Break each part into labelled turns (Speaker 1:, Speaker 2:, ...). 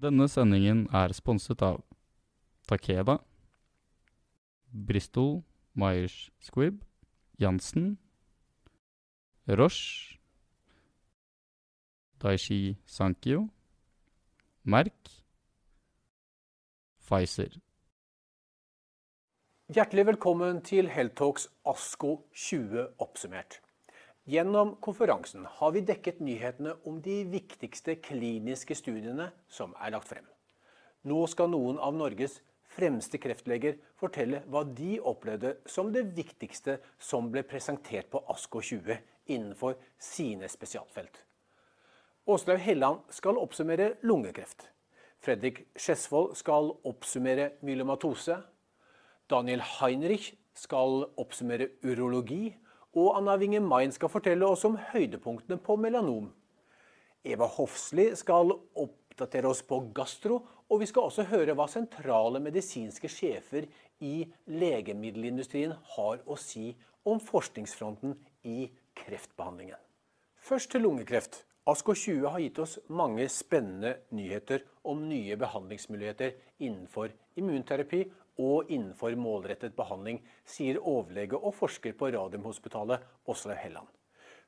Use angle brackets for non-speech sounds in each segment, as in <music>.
Speaker 1: Denne sendingen er sponset av Takeda, Bristol Myers Squibb, Jansen, Roche, Daishi Sankyo, Merk, Pfizer.
Speaker 2: Hjertelig velkommen til Helltalks ASKO 20 oppsummert. Gjennom konferansen har vi dekket nyhetene om de viktigste kliniske studiene som er lagt frem. Nå skal noen av Norges fremste kreftleger fortelle hva de opplevde som det viktigste som ble presentert på ASKO 20 innenfor sine spesialfelt. Åslaug Helland skal oppsummere lungekreft. Fredrik Skjesvold skal oppsummere myelomatose. Daniel Heinrich skal oppsummere urologi. Og Anna Winge Main skal fortelle oss om høydepunktene på melanom. Eva Hofsli skal oppdatere oss på gastro, og vi skal også høre hva sentrale medisinske sjefer i legemiddelindustrien har å si om forskningsfronten i kreftbehandlingen. Først til lungekreft. ASKO 20 har gitt oss mange spennende nyheter om nye behandlingsmuligheter innenfor immunterapi og innenfor målrettet behandling, sier overlege og forsker på Radiumhospitalet Åslaug Helland.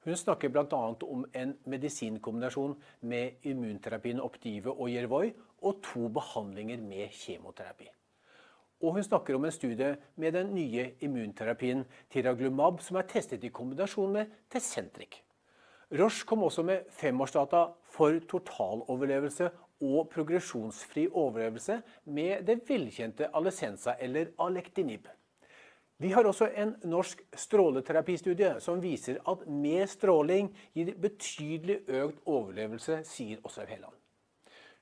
Speaker 2: Hun snakker bl.a. om en medisinkombinasjon med immunterapien Optive og Yervoy, og to behandlinger med kjemoterapi. Og hun snakker om en studie med den nye immunterapien Tiraglumab, som er testet i kombinasjon med Tecentric. Roche kom også med femårsdata for totaloverlevelse og progresjonsfri overlevelse med det velkjente Alicenza eller Alektinib. Vi har også en norsk stråleterapistudie som viser at mer stråling gir betydelig økt overlevelse, sier Åshaug Helland.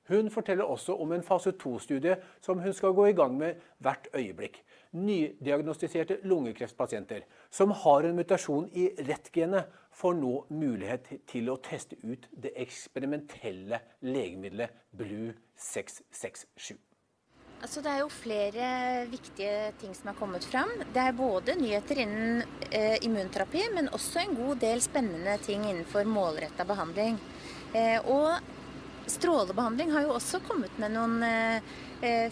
Speaker 2: Hun forteller også om en fase 2-studie som hun skal gå i gang med hvert øyeblikk. Nydiagnostiserte lungekreftpasienter som har en mutasjon i rett-genet, får nå mulighet til å teste ut det eksperimentelle legemiddelet Blue 667.
Speaker 3: Altså, det er jo flere viktige ting som er kommet fram. Det er både nyheter innen eh, immunterapi, men også en god del spennende ting innenfor målretta behandling. Eh, og strålebehandling har jo også kommet med noen eh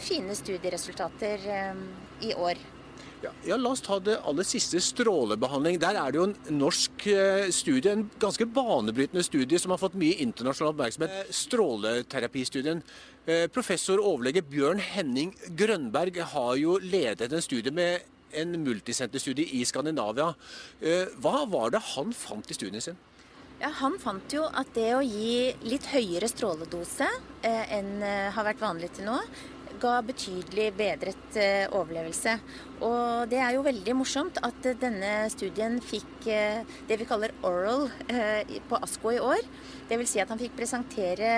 Speaker 3: fine studieresultater eh, i år.
Speaker 2: Ja, ja, La oss ta det aller siste, strålebehandling. Der er det jo en norsk eh, studie, en ganske banebrytende studie som har fått mye internasjonal oppmerksomhet. Eh, stråleterapistudien. Eh, professor overlege Bjørn Henning Grønberg har jo ledet en studie med en multisenterstudie i Skandinavia. Hva var det han fant i studien sin?
Speaker 3: Ja, Han fant jo at det å gi litt høyere stråledose enn har vært vanlig til nå, ga betydelig bedret eh, overlevelse. Og det er jo veldig morsomt at denne studien fikk eh, det vi kaller oral eh, på ASKO i år. Dvs. Si at han fikk presentere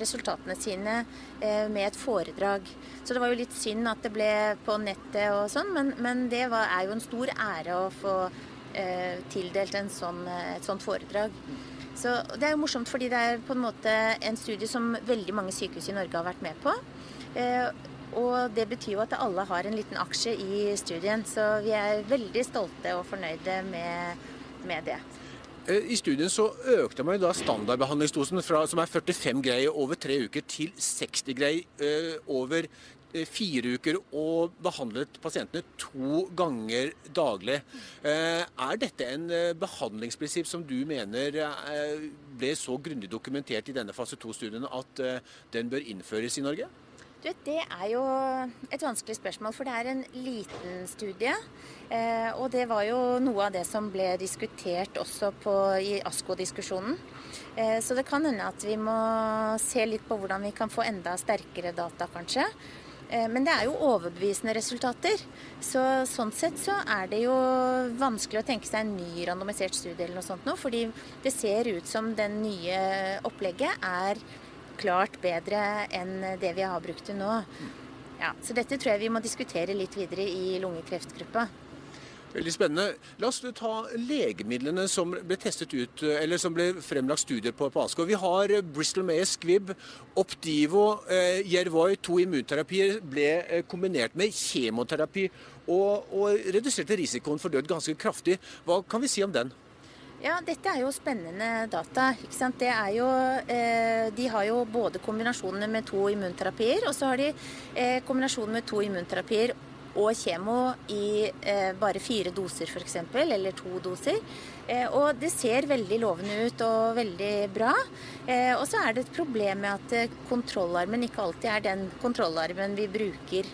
Speaker 3: resultatene sine med et foredrag. Så det var jo litt synd at det ble på nettet og sånn, men, men det var, er jo en stor ære å få tildelt sånn, et sånt foredrag. Så Det er jo morsomt fordi det er på en måte en studie som veldig mange sykehus i Norge har vært med på. Eh, og det betyr jo at alle har en liten aksje i studien, så vi er veldig stolte og fornøyde med, med det.
Speaker 2: Eh, I studien så økte man da standardbehandlingsdosen fra, som er 45 greier over tre uker, til 60 grei eh, over fire uker, og behandlet pasientene to ganger daglig. Er dette en behandlingsprinsipp som du mener ble så grundig dokumentert i denne fase 2-studien at den bør innføres i Norge?
Speaker 3: Du Det er jo et vanskelig spørsmål, for det er en liten studie. Eh, og det var jo noe av det som ble diskutert også på, i ASKO-diskusjonen. Eh, så det kan hende at vi må se litt på hvordan vi kan få enda sterkere data, kanskje. Eh, men det er jo overbevisende resultater. Så Sånn sett så er det jo vanskelig å tenke seg en ny randomisert studie eller noe sånt nå, fordi det ser ut som den nye opplegget er klart bedre enn det vi har brukt til nå. Ja, så dette tror jeg vi må diskutere litt videre i lungekreftgruppa.
Speaker 2: Veldig spennende. La oss ta legemidlene som ble testet ut, eller som ble fremlagt studier på på Asker. Vi har Bristol May, Squibb, Opdivo, eh, Yervoy, to immunterapier ble eh, kombinert med kjemoterapi og, og reduserte risikoen for død ganske kraftig. Hva kan vi si om den?
Speaker 3: Ja, dette er jo spennende data. ikke sant? Jo, eh, de har jo både kombinasjonene med to immunterapier, og så har de eh, kombinasjonen med to immunterapier og kjemo i eh, bare fire doser f.eks., eller to doser. Eh, og det ser veldig lovende ut og veldig bra. Eh, og så er det et problem med at eh, kontrollarmen ikke alltid er den kontrollarmen vi bruker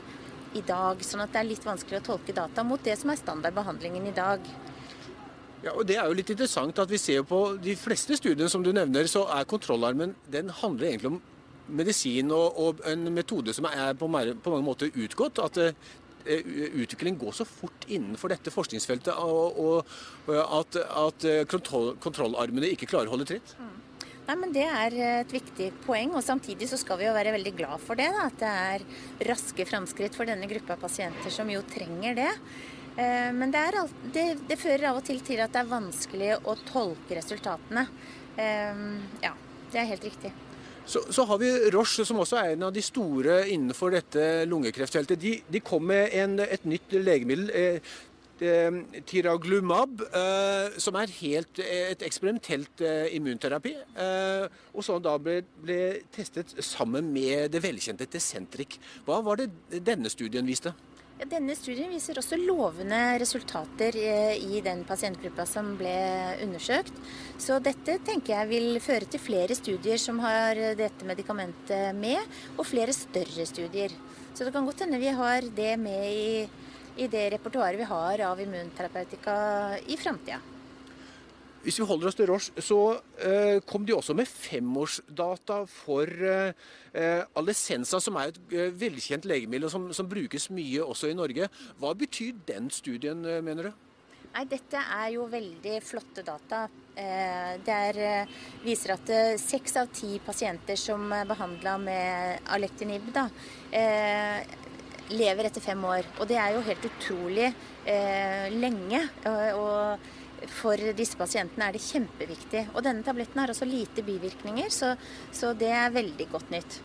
Speaker 3: i dag. Sånn at det er litt vanskelig å tolke data mot det som er standardbehandlingen i dag.
Speaker 2: Ja, og Det er jo litt interessant at vi ser på de fleste studiene som du nevner, så er kontrollarmen den handler egentlig om medisin og, og en metode som er på, mange måter utgått. At uh, utviklingen går så fort innenfor dette forskningsfeltet og, og at, at kontroll, kontrollarmene ikke klarer å holde tritt. Mm.
Speaker 3: Nei, men Det er et viktig poeng. og Samtidig så skal vi jo være veldig glad for det. Da, at det er raske framskritt for denne gruppa pasienter som jo trenger det. Eh, men det, er, det, det, fører av og til til at det er vanskelig å tolke resultatene. Eh, ja, det er helt riktig.
Speaker 2: Så, så, har vi Roche, som også er en av de store innenfor dette lungekreftfeltet. De, de kom med en, et nytt legemiddel, eh, Tiraglumab, som er helt, et eksperimentelt immunterapi. og som da ble, ble, testet sammen med det velkjente Tecentric. Hva var det denne studien viste?
Speaker 3: Denne studien viser også lovende resultater i den pasientgruppa som ble undersøkt. Så dette tenker jeg vil føre til flere studier som har dette medikamentet med, og flere større studier. Så det kan godt hende vi har det med i, i det repertoaret vi har av immunterapeutika i framtida.
Speaker 2: Hvis vi holder oss til Roche, så eh, kom de også med femårsdata for eh, Alessensa, som er et eh, velkjent legemiddel som, som, brukes mye også i Norge. Hva betyr den studien, eh, mener du?
Speaker 3: Nei, Dette er jo veldig flotte data. Eh, det er, eh, viser at seks av ti pasienter som er behandla med Alektinib, da, lever etter fem år. Og det er jo helt utrolig lenge. og for disse pasientene er det kjempeviktig. Og denne tabletten har også lite bivirkninger, så, så det er veldig godt nytt.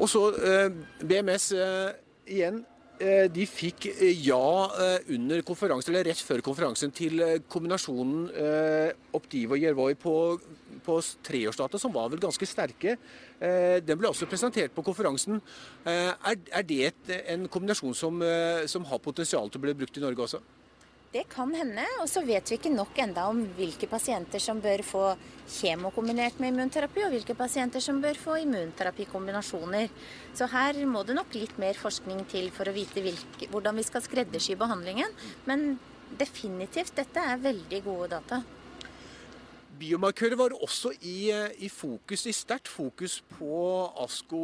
Speaker 2: Og så eh, BMS eh, igjen. Eh, de fikk eh, ja eh, under konferansen, eller rett før konferansen til kombinasjonen Optiv og Jervoi på, på treårsdata, som var vel ganske sterke. Den ble også presentert på konferansen. Er, er det et, en kombinasjon som, som har potensial til å bli brukt i Norge også?
Speaker 3: Det kan hende. Og så vet vi ikke nok enda om hvilke pasienter som bør få kjemo kombinert med immunterapi, og hvilke pasienter som bør få immunterapikombinasjoner. Så her må det nok litt mer forskning til for å vite hvilke, hvordan vi skal skreddersy behandlingen. Men definitivt, dette er veldig gode data.
Speaker 2: Biomarkører var også i, i fokus, i sterkt fokus på ASKO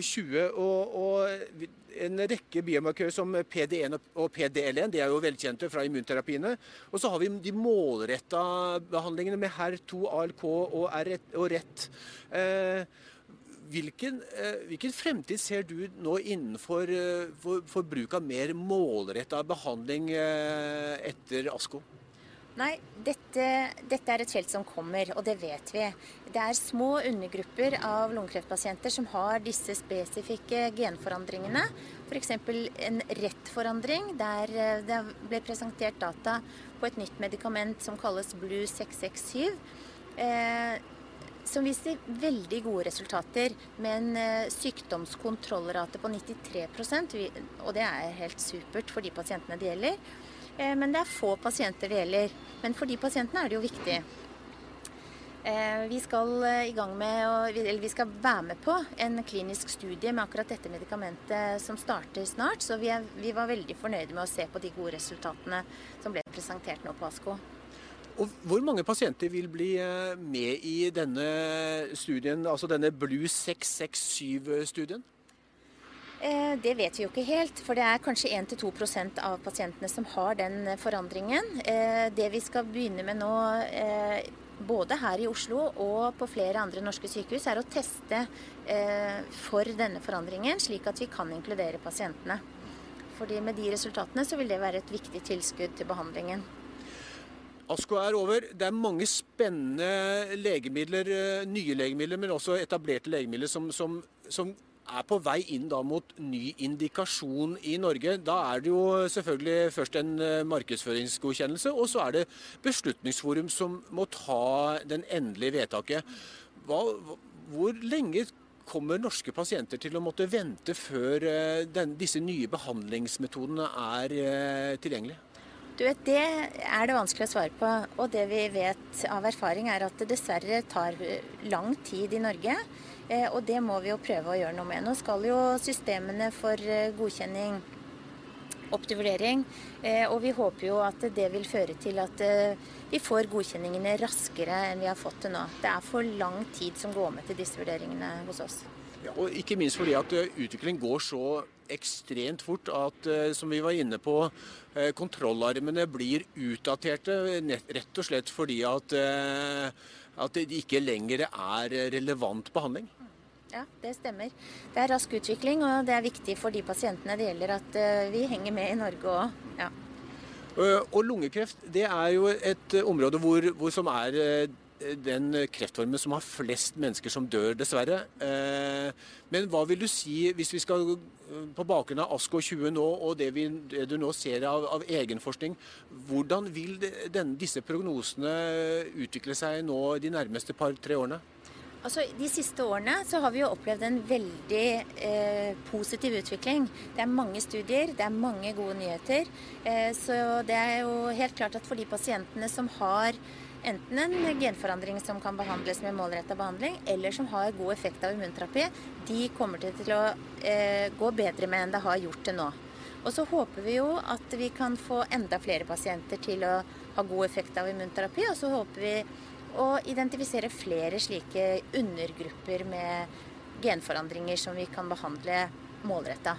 Speaker 2: 20. Og, og, en rekke biomarkører som PD1 og PDL1, det er jo velkjente fra immunterapiene. Og så har vi de målretta behandlingene med HER2, ALK og, R1, og RET. Eh, hvilken, eh, hvilken, fremtid ser du nå innenfor eh, for, for bruk av mer målretta behandling eh, etter ASKO?
Speaker 3: Nei, dette, dette, er et felt som kommer, og det vet vi. Det er små undergrupper av lungekreftpasienter som har disse spesifikke genforandringene. F.eks. en rettforandring der eh, det ble presentert data på et nytt medikament som kalles Blue 667. Eh, som viser veldig gode resultater med en eh, sykdomskontrollrate på 93% og det er helt supert for de pasientene det gjelder. Eh, men det er få pasienter det gjelder. Men for de pasientene er det jo viktig. Eh, vi skal eh, med, vi skal være med på en klinisk studie med akkurat dette medikamentet som starter snart. Så vi, er, vi var veldig fornøyde med å se på de gode resultatene som ble presentert nå på ASKO.
Speaker 2: Og Hvor mange pasienter vil bli med i denne studien, altså denne Blue 667-studien?
Speaker 3: Eh, det vet vi jo ikke helt, for det er kanskje 1-2% av pasientene som har den forandringen. Eh, det vi skal begynne med nå, eh, både her i Oslo og på flere andre norske sykehus, er å teste for denne forandringen, slik at vi kan inkludere pasientene. Fordi med de resultatene så vil det være et viktig tilskudd til behandlingen.
Speaker 2: ASKO er over. Det er mange spennende legemidler, nye legemidler, men også etablerte legemidler som, som, som er på vei inn da mot ny indikasjon i Norge. Da er det jo selvfølgelig først en eh, markedsføringsgodkjennelse, og så er det Beslutningsforum som må ta den endelige vedtaket. Hva, hvor lenge kommer norske pasienter til å måtte vente før eh, den, disse nye behandlingsmetodene er eh, tilgjengelige?
Speaker 3: Du vet, Det er det vanskelig å svare på. Og det vi vet av erfaring, er at det dessverre tar lang tid i Norge. Eh, og det må vi jo prøve å gjøre noe med. Nå skal jo systemene for godkjenning opp til vurdering. Og vi håper jo at det vil føre til at vi får godkjenningene raskere enn vi har fått det nå. Det er for lang tid som går med til disse vurderingene hos oss.
Speaker 2: Ja, og ikke minst fordi at utviklingen går så ekstremt fort at, eh, som vi var inne på, eh, kontrollarmene blir utdaterte. Rett og slett fordi at, eh, at det ikke lenger er relevant behandling.
Speaker 3: Ja, det stemmer. Det er rask utvikling, og det er viktig for de pasientene det gjelder at vi henger med i Norge òg. Ja.
Speaker 2: Og lungekreft det er jo et område hvor, hvor som er den kreftformen som har flest mennesker som dør, dessverre. Eh, men hva vil du si, hvis vi skal eh, på bakgrunn av ASKO 20 nå, og det, vi, det du nå ser av, av egenforskning, hvordan vil den, disse prognosene utvikle seg nå de nærmeste par-tre årene?
Speaker 3: Altså, De siste årene så har vi jo opplevd en veldig eh, positiv utvikling. Det er mange studier, det er mange gode nyheter. Eh, så det er jo helt klart at for de pasientene som har enten en genforandring som kan behandles med målretta behandling, eller som har god effekt av immunterapi, de kommer til å eh, gå bedre med enn det har gjort til nå. Og så håper vi jo at vi kan få enda flere pasienter til å ha god effekt av immunterapi. Og så håper vi å identifisere flere slike undergrupper med genforandringer som vi kan behandle målretta.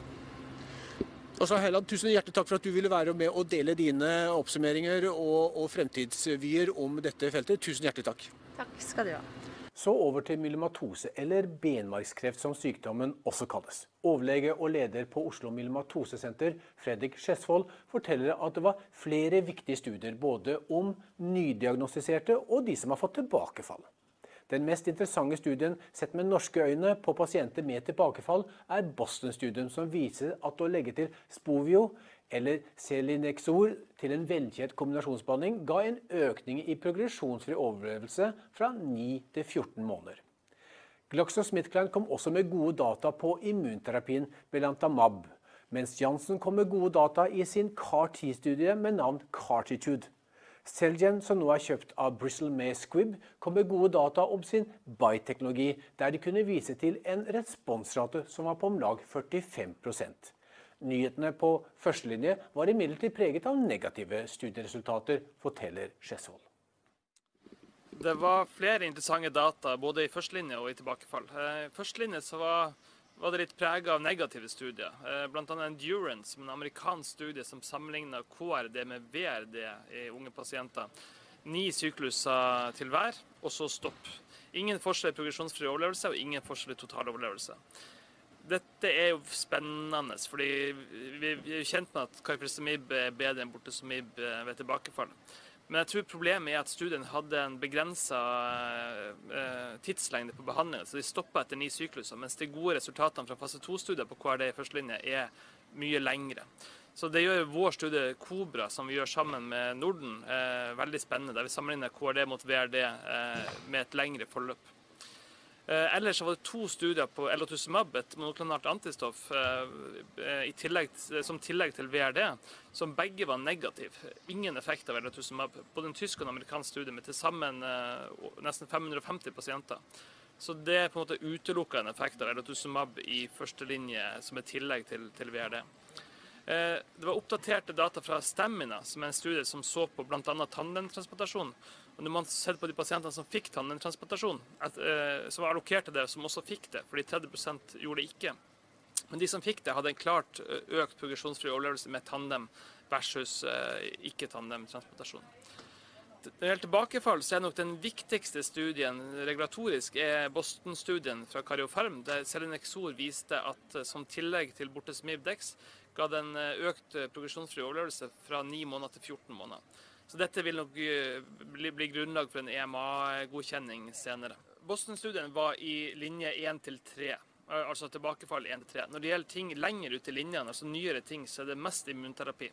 Speaker 2: Åsa Heiland, tusen hjertelig takk for at du ville være med og dele dine oppsummeringer og, og fremtidsvyer om dette feltet. Tusen hjertelig takk.
Speaker 3: Takk skal du ha.
Speaker 2: Så over til myelomatose, eller benmargskreft som sykdommen også kalles. Overlege og leder på Oslo myelomatosesenter, Fredrik Skjesvold, forteller at det var flere viktige studier både om nydiagnostiserte og de som har fått tilbakefall. Den mest interessante studien sett med norske øyne på pasienter med tilbakefall, er Boston-studien, som viser at å legge til Spovio eller Selinexor til en velkjent kombinasjonsbehandling ga en økning i progresjonsfri overlevelse fra 9 til 14 måneder. GlaxoSmithKline kom også med gode data på immunterapien Belantamab, mens Janssen kom med gode data i sin CAR-10-studie med navn Cartitude. Celgen, som nå er kjøpt av Bristol May Squibb, kom med gode data om sin BITE-teknologi, der de kunne vise til en responsrate som var på om lag 45 Nyhetene på førstelinje var imidlertid preget av negative studieresultater, forteller Skjesvold.
Speaker 4: Det var flere interessante data både i førstelinje og i tilbakefall. I eh, førstelinje så var var det litt prega av negative studier. Eh, Bl.a. Endurance, en amerikansk studie som sammenligna KRD med VRD i unge pasienter. Ni sykluser til hver, og så stopp. Ingen forskjell i progresjonsfri overlevelse og ingen forskjell i totaloverlevelse. Dette er jo spennende, fordi vi er jo kjent med at Carprestamib er bedre enn bortesomib eh, ved tilbakefall. Men jeg tror problemet er at studien hadde en begrensa eh, tidslengde på behandlingen, så de stoppa etter ni sykluser. Mens de gode resultatene fra fase 2-studier på KRD i førstelinje er mye lengre. Så det gjør vår studie Kobra, som vi gjør sammen med Norden, eh, veldig spennende. Der vi sammenligner KRD mot VRD med et lengre forløp. Eh, ellers var det to studier på elotuzumab, et monoklonalt antistoff, eh, tillegg, som tillegg til VRD, som begge var negative. Ingen effekt av elotuzumab. Både en tysk og en amerikansk studie med til sammen eh, nesten 550 pasienter. Så det er på en måte utelukka en effekt av elotuzumab i førstelinje som et tillegg til, til VRD. Det var oppdaterte data fra Stamina, som er en studie som så på bl.a. tannlemtransplantasjon. Og når man ser på de pasientene som fikk tannlemtransplantasjon, eh, som var allokert til det, som også fikk det, fordi 30% gjorde det ikke. Men de som fikk det, hadde en klart eh, økt progresjonsfri overlevelse med tandem versus eh, ikke-tandemtransplantasjon. Når det gjelder tilbakefall, så er nok den viktigste studien regulatorisk er Boston-studien fra Kariofarm, der Selinexor viste at som tillegg til Bortes Dex ga den økt progresjonsfri overlevelse fra 9 måneder til 14 måneder. Så dette vil nok eh, bli, bli grunnlag for en EMA-godkjenning senere. Boston-studien var i linje 1 til 3. altså tilbakefall 1-3. Når det gjelder ting lenger ut i linjene, altså nyere ting, så er det mest immunterapi.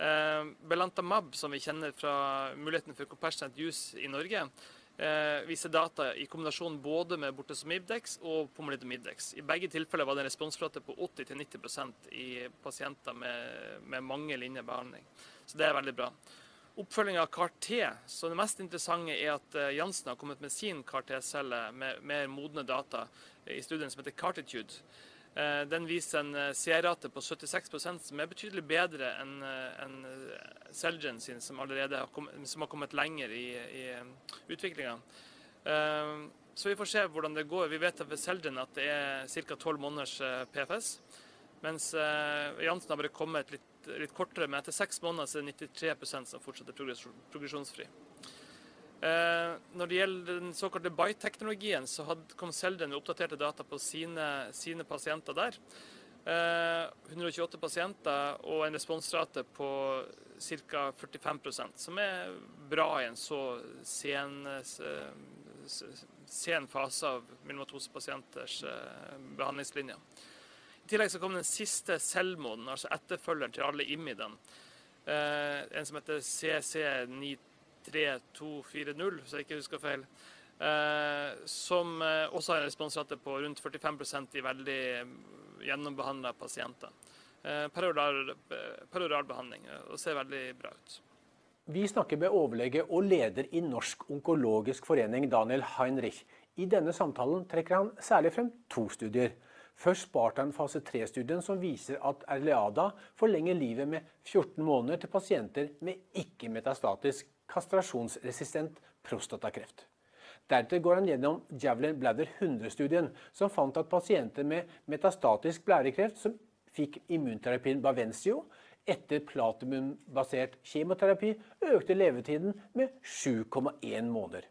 Speaker 4: Eh, Belantamab, som vi kjenner fra muligheten for compassionate use i Norge, eh, viser data i kombinasjon både med bortezomibdex og pomelidomibdex. I begge tilfeller var det en responsflate på 80-90% i pasienter med, med mange linjer behandling. Så det er veldig bra. Oppfølging av CAR-T. Så det mest interessante er at eh, Jansen har kommet med sin CAR-T-celle med mer modne data i studien som heter Cartitude. Eh, den viser en C-rate på 76% som er betydelig bedre enn en Celgen sin, som allerede har kommet, som har kommet lenger i, i utviklinga. Så vi får se hvordan det går. Vi vet ved Celgen at det er ca. 12 måneders PFS. Mens Jansen har bare kommet litt litt kortere, men etter seks måneder så er det 93% som fortsetter progresjonsfri. Eh, når det gjelder den såkalte BITE-teknologien, så hadde, kom Selden med oppdaterte data på sine, sine pasienter der. Eh, 128 pasienter og en responsrate på ca. 45% som er bra i en så sen, sen fase av myelomatosepasienters eh, behandlingslinje. I tillegg så kom den siste selvmoden, altså etterfølgeren til alle imidene. Eh, en som heter CC93240, hvis jeg ikke husker feil. Eh, som eh, også har en responsrate på rundt 45% i veldig gjennombehandla pasienter. Eh, peroral eh, og ser veldig bra ut.
Speaker 2: Vi snakker med overlege og leder i Norsk onkologisk forening, Daniel Heinrich. I denne samtalen trekker han særlig frem to studier. Først Spartan fase 3-studien som viser at Erleada forlenger livet med 14 måneder til pasienter med ikke-metastatisk kastrasjonsresistent prostatakreft. Deretter går han gjennom Javelin Bladder 100-studien, som fant at pasienter med metastatisk blærekreft som fikk immunterapien Bavencio etter platinumbasert kjemoterapi, økte levetiden med 7,1 måneder.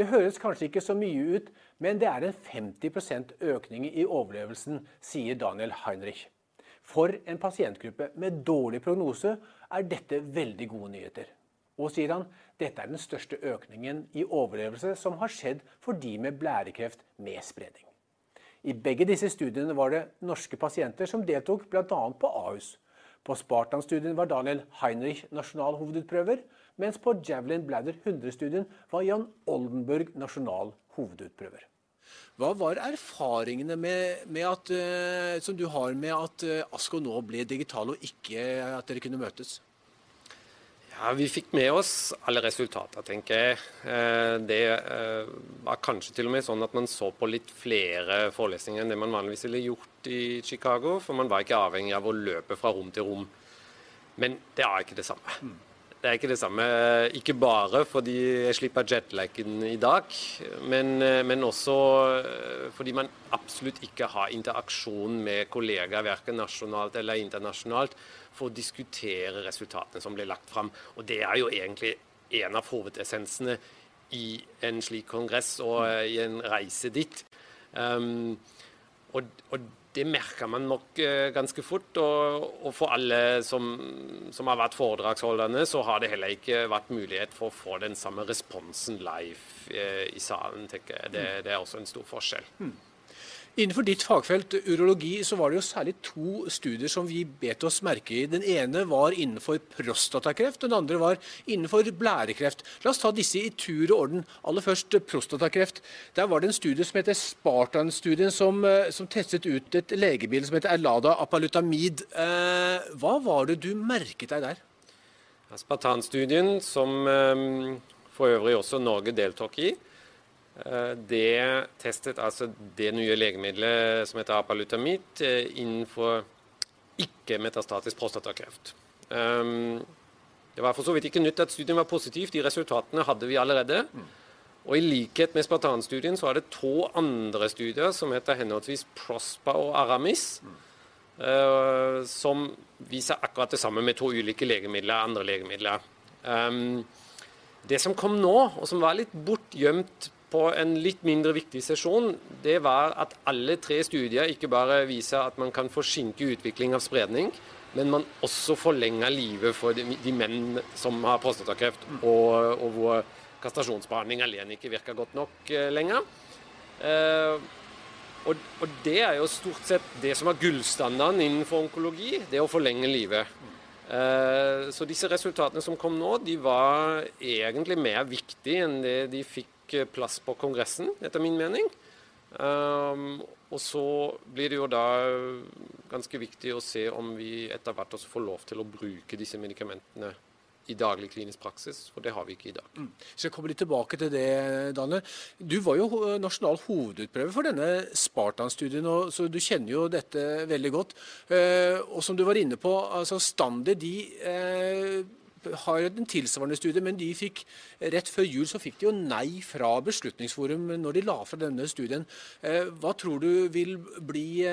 Speaker 2: Det høres kanskje ikke så mye ut, men det er en 50% økning i overlevelsen, sier Daniel Heinrich. For en pasientgruppe med dårlig prognose er dette veldig gode nyheter. Og sier han, dette er den største økningen i overlevelse som har skjedd for de med blærekreft med spredning. I begge disse studiene var det norske pasienter som deltok bl.a. på Ahus. På Spartan-studien var Daniel Heinrich nasjonal hovedutprøver, mens på Javelin Bladder 100-studien var Jan Oldenburg nasjonal hovedutprøver. Hva var erfaringene med, med at, uh, som du har med at uh, ASKO nå ble digital, og ikke at dere kunne møtes?
Speaker 5: Ja, Vi fikk med oss alle resultater, tenker jeg. Eh, det var kanskje til og med sånn at man så på litt flere forelesninger enn det man vanligvis ville gjort i Chicago, for man var ikke avhengig av å løpe fra rom til rom. Men det er ikke det samme. Det er ikke det samme. Ikke bare fordi jeg slipper jetlaggen i dag, men, men, også eh, fordi man absolutt ikke har interaksjon med kollegaer, verken nasjonalt eller internasjonalt, for å diskutere resultatene som blir lagt fram. Og det er jo egentlig en av hovedessensene i en slik kongress og eh, i en reise dit. Um, og, og det merker man nok eh, ganske fort. Og, og for alle som, som, har vært foredragsholderne, så har det heller ikke vært mulighet for å få den samme responsen live eh, i salen. tenker jeg. Det, det, er også en stor forskjell.
Speaker 2: Innenfor ditt fagfelt, urologi, så var det jo særlig to studier som vi bet oss merke i. Den ene var innenfor prostatakreft, den andre var innenfor blærekreft. La oss ta disse i tur og orden. Aller først prostatakreft. Der var det en studie som heter Spartan-studien, som, eh, som, testet ut et legemiddel som heter Erlada apalutamid. Eh, hva var det du merket deg der?
Speaker 5: Spartan-studien, som eh, for øvrig også Norge deltok i, det testet altså det nye legemiddelet som heter apalutamid eh, innenfor ikke-metastatisk prostatakreft. Ehm, det var for så vidt ikke nytt at studien var positiv. De resultatene hadde vi allerede. Og I likhet med Spartan-studien så er det to andre studier som heter henholdsvis Prospa og Aramis, eh, som viser akkurat det samme med to ulike legemidler, andre legemidler. Ehm, det som kom nå, og som var litt bortgjemt på en litt mindre viktig sesjon, det var at alle tre studier ikke bare viser at man kan forsinke utvikling av spredning, men man også forlenger livet for de, de menn som har prostatakreft, og, og hvor kastrasjonsbehandling alene ikke virker godt nok uh, lenger. Eh, Og, og, det er jo stort sett det som er gullstandarden innenfor onkologi, det å forlenge livet. Eh, så disse resultatene som kom nå, de var egentlig mer viktige enn det de fikk eh, plass på Kongressen, etter min mening. Um, og så blir det jo da ganske viktig å se om vi etter hvert også får lov til å bruke disse medikamentene i daglig klinisk praksis, for det har vi ikke i dag. Mm.
Speaker 2: Så jeg kommer litt tilbake til det, Daniel. Du var jo nasjonal hovedutprøve for denne Spartan-studien, så du kjenner jo dette veldig godt. Eh, og som du var inne på, altså Standard de eh, har en tilsvarende studie, men de fikk rett før jul så fikk de jo nei fra Beslutningsforum når de la fra denne studien. Eh, hva tror du vil bli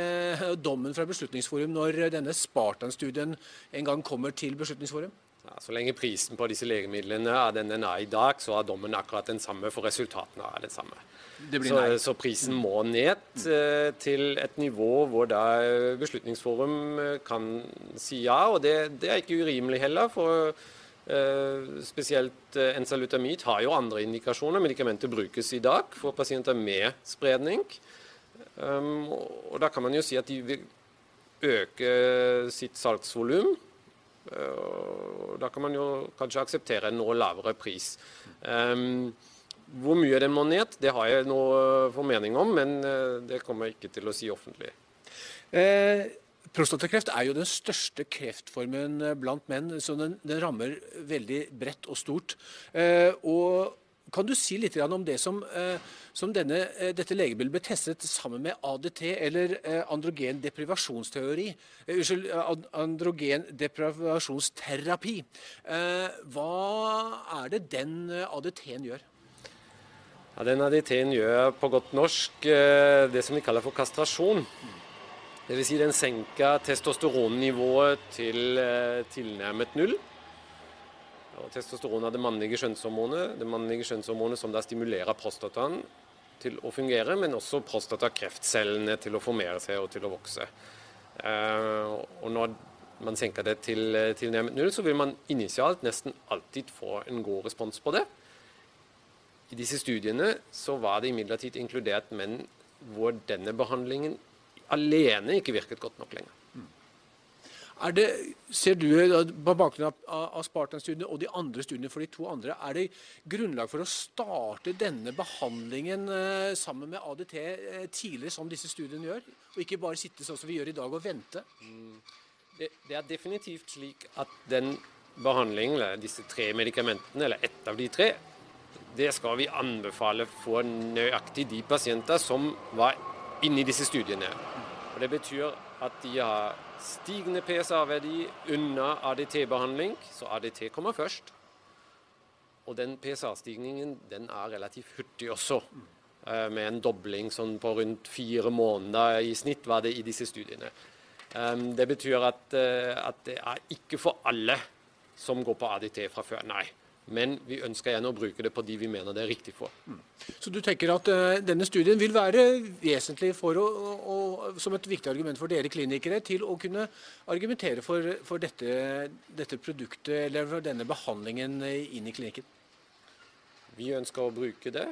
Speaker 2: dommen fra Beslutningsforum når denne Spartan-studien en gang kommer til Beslutningsforum?
Speaker 5: Ja, så lenge prisen på disse legemidlene er den den er i dag, så er dommen akkurat den samme, for resultatene er den samme. Det så, så, prisen må ned uh, til et nivå hvor da Beslutningsforum kan si ja. Og det, det, er ikke urimelig heller, for spesielt uh, ensalutamid har jo andre indikasjoner. Medikamentet brukes i dag for pasienter med spredning. Um, og da kan man jo si at de vil øke sitt salgsvolum da kan man jo kanskje akseptere en noe lavere pris. Um, hvor mye den må ned, det har jeg noe formening om, men eh, det kommer jeg ikke til å si offentlig.
Speaker 2: Eh, Prostatakreft er jo den største kreftformen blant menn, så den, den rammer veldig bredt og stort. Eh, og kan du si litt om det som, eh, som denne, eh, dette legemiddelet ble testet sammen med ADT, eller eh, androgen deprivasjonsteori? Unnskyld, androgen deprivasjonsterapi. Hva er det den ADT-en gjør?
Speaker 5: Ja, den ADT-en gjør på godt norsk det som vi kaller for kastrasjon. Dvs. Si den senker testosteronnivået til tilnærmet null. Og testosteron er det mannlige kjønnshormonet, det mannlige kjønnshormonet som da stimulerer prostataen til å fungere, men også prostatakreftcellene til å formere seg og til å vokse. Uh, og når man senker det til tilnærmet null, så vil man initialt nesten alltid få en god respons på det. I disse studiene så var det imidlertid inkludert menn hvor denne behandlingen alene ikke virket godt nok lenger.
Speaker 2: Er det, ser du på bakgrunn av, av Spartan-studiene og de andre studiene for de to andre, er det grunnlag for å starte denne behandlingen eh, sammen med ADT eh, tidligere, som disse studiene gjør? Og ikke bare sitte sånn som vi gjør i dag og vente? Mm.
Speaker 5: Det, det, er definitivt slik at den behandlingen, eller disse tre medikamentene, eller ett av de tre, det skal vi anbefale for nøyaktig de pasienter som var inne i disse studiene. Og Det betyr at de har Stigende PSA-verdi unna ADT-behandling, så ADT kommer først. Og den PSA-stigningen den er relativt hurtig også, eh, med en dobling sånn på rundt fire måneder i snitt var det i disse studiene. Det betyr at, eh, at det er ikke for alle som går på ADT fra før, nei. Men vi ønsker gjerne å bruke det på de vi mener det er riktig for. Mm.
Speaker 2: Så du tenker at uh, denne studien vil være vesentlig å, å, som et viktig argument for dere klinikere til å kunne argumentere for, for dette, dette, produktet eller for denne behandlingen inn i klinikken?
Speaker 5: Vi ønsker å bruke det,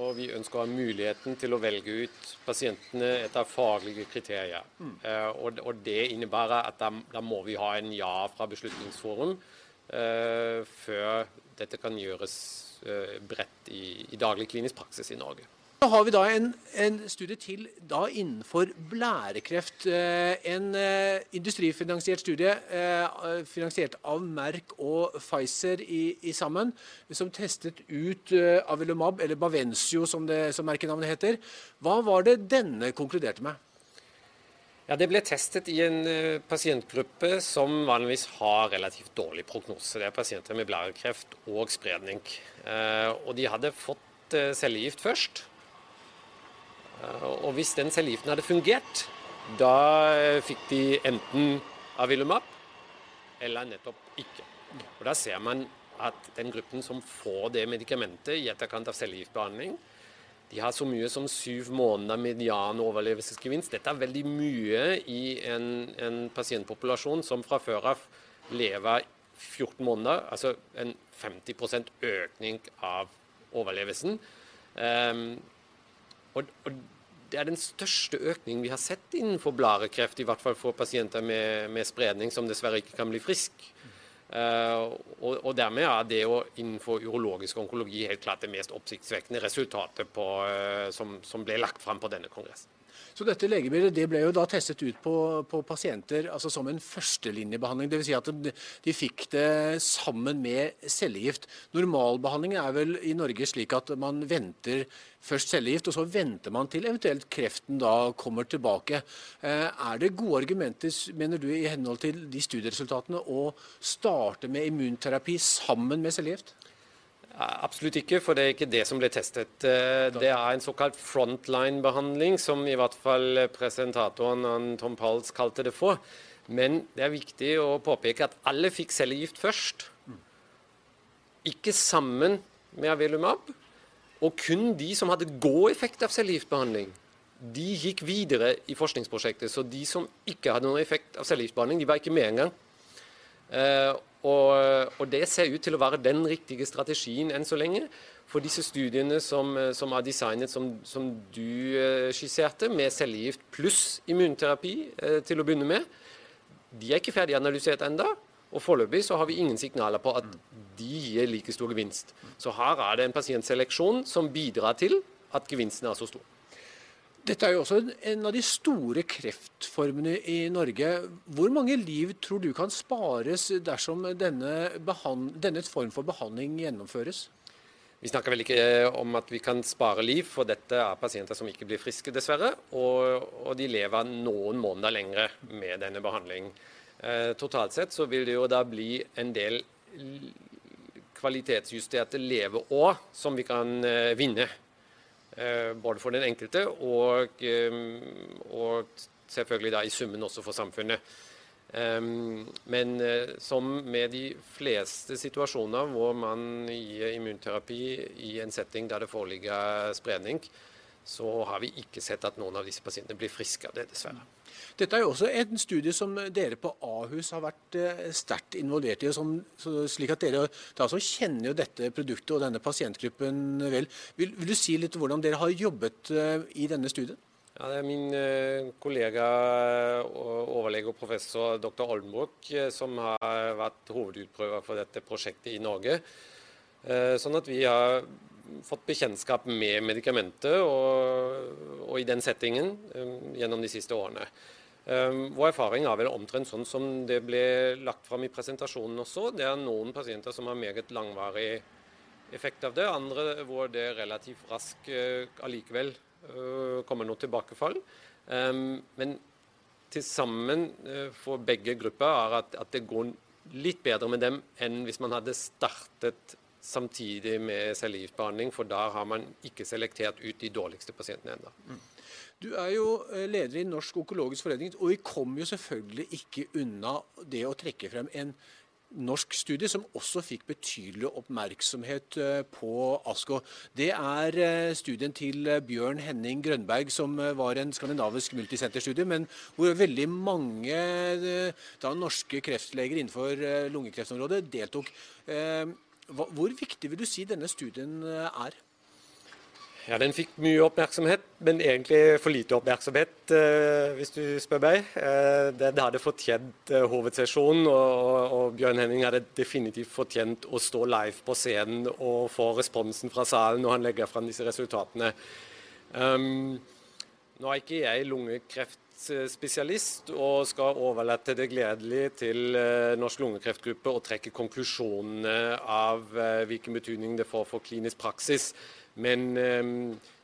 Speaker 5: og vi ønsker å ha muligheten til å velge ut pasientene etter faglige kriterier. Mm. Uh, og, og, det innebærer at da, da må vi ha en ja fra Beslutningsforum Eh, før dette kan gjøres eh, bredt i, i, daglig klinisk praksis i Norge.
Speaker 2: Så har vi da en, en studie til da innenfor blærekreft. Eh, en industrifinansiert studie finansiert av Merck og Pfizer i, i sammen, som testet ut Avelumab, eller Bavencio som, som merkenavnet heter. Hva var det denne konkluderte med?
Speaker 5: Ja, Det ble testet i en uh, pasientgruppe som vanligvis har relativt dårlig prognose. Det er pasienter med blærekreft og spredning. Uh, og de hadde fått uh, cellegift først. og hvis den cellegiften hadde fungert, da fikk de enten Avilumab eller nettopp ikke. Og Da ser man at den gruppen som får det medikamentet i etterkant av cellegiftbehandling, de har så mye som syv måneder median overlevelsesgevinst. Dette er veldig mye i en, en pasientpopulasjon som fra før av lever 14 måneder, altså en 50% økning av overlevelsen. Um, og, og, det er den største økningen vi har sett innenfor blærekreft, i hvert fall for pasienter med, med spredning som dessverre ikke kan bli frisk. Uh, og, og, dermed er det jo innenfor urologisk onkologi helt klart det mest oppsiktsvekkende resultatet på, uh, som, som, ble lagt fram på denne kongressen.
Speaker 2: Så dette legemiddelet det ble jo da testet ut på, på pasienter altså som en førstelinjebehandling. Dvs. Si at de, de, fikk det sammen med cellegift. Normalbehandlingen er vel i Norge slik at man venter først cellegift, og så venter man til eventuelt kreften da kommer tilbake. Eh, er det gode argumenter, mener du, i henhold til de studieresultatene, å starte med immunterapi sammen med cellegift?
Speaker 5: Absolutt ikke, for det er ikke det som ble testet. Eh, det er en såkalt frontline-behandling, som i hvert fall presentatoren Tom Pauls kalte det for. Men det er viktig å påpeke at alle fikk cellegift først. Ikke sammen med Avelumab. Og kun de som hadde god effekt av cellegiftbehandling, de gikk videre i forskningsprosjektet. Så de som ikke hadde noen effekt av cellegiftbehandling, de var ikke med engang. Eh, og, og, det ser ut til å være den riktige strategien enn så lenge. For disse studiene som, som er designet som, som du uh, skisserte, med cellegift pluss immunterapi til å begynne med, de er ikke ferdig analysert ennå. Og foreløpig så har vi ingen signaler på at de gir like stor gevinst. Så her er det en pasientseleksjon som bidrar til at gevinsten er så stor.
Speaker 2: Dette er jo også en av de store kreftformene i Norge. Hvor mange liv tror du kan spares dersom denne, denne form for behandling gjennomføres?
Speaker 5: Vi snakker vel ikke om at vi kan spare liv, for dette er pasienter som ikke blir friske, dessverre. Og, og de lever noen måneder lengre med denne behandlingen. Eh, totalt sett så vil det jo da bli en del kvalitetsjusterte leveår som vi kan eh, vinne både for den enkelte og, eh, og selvfølgelig da i summen også for samfunnet. Eh, men som med de fleste situasjoner hvor man gir immunterapi i en setting der det foreligger spredning, så har vi ikke sett at noen av disse pasientene blir friske av det, dessverre.
Speaker 2: Dette er jo også en studie som dere på Ahus har vært eh, sterkt involvert i. Som, slik at Dere da kjenner jo dette produktet og denne pasientgruppen vel. Vil, vil, du si litt hvordan dere har jobbet eh, i denne studien?
Speaker 5: Ja, det er min eh, kollega overlege og professor dr. Oldenburg som har vært hovedutprøver for dette prosjektet i Norge. Sånn at vi har fått bekjentskap med medikamentet og, og, i den settingen gjennom de siste årene. Um, vår erfaring er vel omtrent sånn som det ble lagt fram i presentasjonen også. Det er noen pasienter som har meget langvarig effekt av det, andre hvor det relativt raskt uh, allikevel uh, kommer noe tilbakefall. Um, men til sammen uh, for begge grupper er at, det går litt bedre med dem enn hvis man hadde startet samtidig med cellegiftbehandling, for da har man ikke selektert ut de dårligste pasientene ennå.
Speaker 2: Du er jo eh, leder i Norsk onkologisk forening, og vi kommer jo selvfølgelig ikke unna det å trekke frem en norsk studie som også fikk betydelig oppmerksomhet eh, på ASKO. Det er eh, studien til Bjørn Henning Grønberg, som var en skandinavisk multisenterstudie, men hvor veldig mange da, norske kreftleger innenfor lungekreftområdet deltok. Hvor viktig vil du si denne studien er?
Speaker 5: Ja, Den fikk mye oppmerksomhet, men egentlig for lite oppmerksomhet, eh, hvis du spør meg. Eh, den hadde fortjent eh, hovedsesjonen, og, Bjørn Henning hadde definitivt fortjent å stå live på scenen og få responsen fra salen når han legger fram disse resultatene. Um, nå er ikke jeg lungekreftspesialist og skal overlate det gledelig til Norsk lungekreftgruppe å trekke konklusjonene av hvilken betydning det får for klinisk praksis. Men ehm,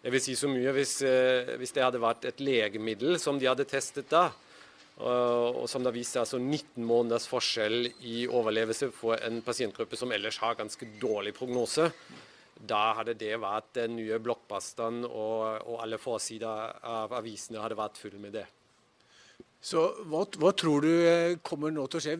Speaker 5: jeg vil si så mye hvis, eh, hvis, det hadde vært et legemiddel som de hadde testet da, og som da viste altså 19 måneders forskjell i overlevelse for en pasientgruppe som ellers har ganske dårlig prognose, da hadde det vært den nye blokkbasteren, og, og alle forsider av avisene hadde vært full med det.
Speaker 2: Så hva, hva, tror du eh, kommer nå til å skje?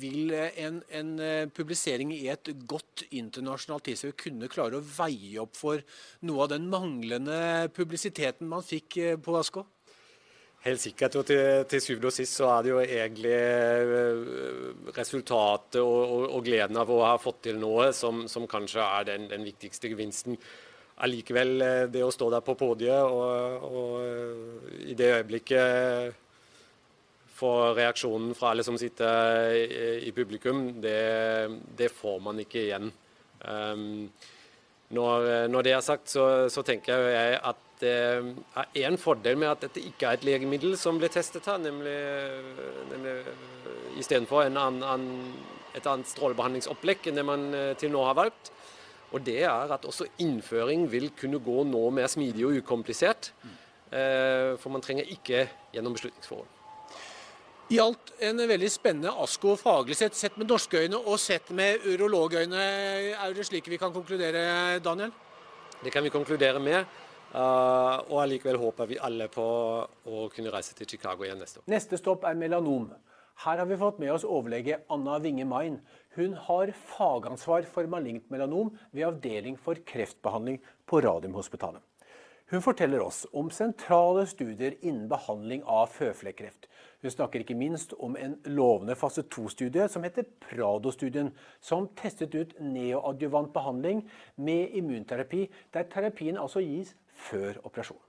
Speaker 2: Vil eh, en, en eh, publisering i et godt internasjonalt tidsskrift kunne klare å veie opp for noe av den manglende publisiteten man fikk på Asko?
Speaker 5: Helt sikkert. og til, til, syvende og sist så er det jo egentlig resultatet og, og, og gleden av å ha fått til noe som, som kanskje er den, den viktigste gevinsten. allikevel, det å stå der på podiet og, og i det øyeblikket få reaksjonen fra alle som sitter i, i publikum, det, det, får man ikke igjen. Um, når, når, det er sagt, så, så tenker jeg at det er en fordel med at dette ikke er et legemiddel som blir testet her, nemlig, nemlig istedenfor et annet strålebehandlingsopplegg enn det man eh, til nå har valgt. Og det er at også innføring vil kunne gå nå mer smidig og ukomplisert. Eh, for man trenger ikke gjennom beslutningsforhold.
Speaker 2: I alt en veldig spennende ASKO faglig sett, sett med norske øyne og sett med urologøyne. Er det slik vi kan konkludere, Daniel?
Speaker 5: Det kan vi konkludere med. Uh, og allikevel håper vi alle på å kunne reise til Chicago igjen neste år.
Speaker 2: Neste stopp er melanom. Her har vi fått med oss overlege Anna Winge Main. Hun har fagansvar for malignt melanom ved avdeling for kreftbehandling på Radiumhospitalet. Hun forteller oss om sentrale studier innen behandling av føflekkreft. Hun snakker ikke minst om en lovende fase 2-studie som heter Prado-studien, som testet ut neoadjuvant behandling med immunterapi, der terapien altså gis før operasjon.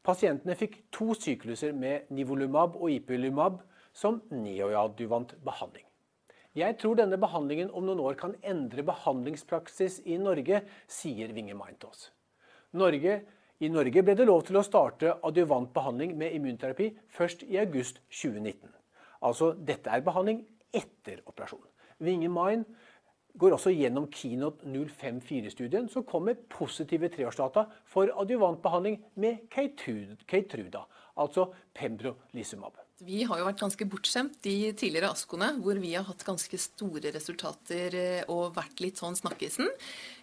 Speaker 2: Pasientene fikk to sykluser med nivolumab og ipilimab som neoadjuvant behandling. Jeg tror denne behandlingen om noen år kan endre behandlingspraksis i Norge, sier Winge Mind til oss. Norge i Norge ble det lov til å starte adjuvant behandling med immunterapi først i august 2019. Altså, dette er behandling etter operasjon. Vinge Mine går også gjennom Keynote 054-studien, som kom med positive treårsdata for adjuvant behandling med Keytruda, altså pembrolizumab.
Speaker 6: Vi har jo vært ganske bortskjemt de tidligere ASKO-ene, hvor vi har hatt ganske store resultater eh, og vært litt sånn snakkisen.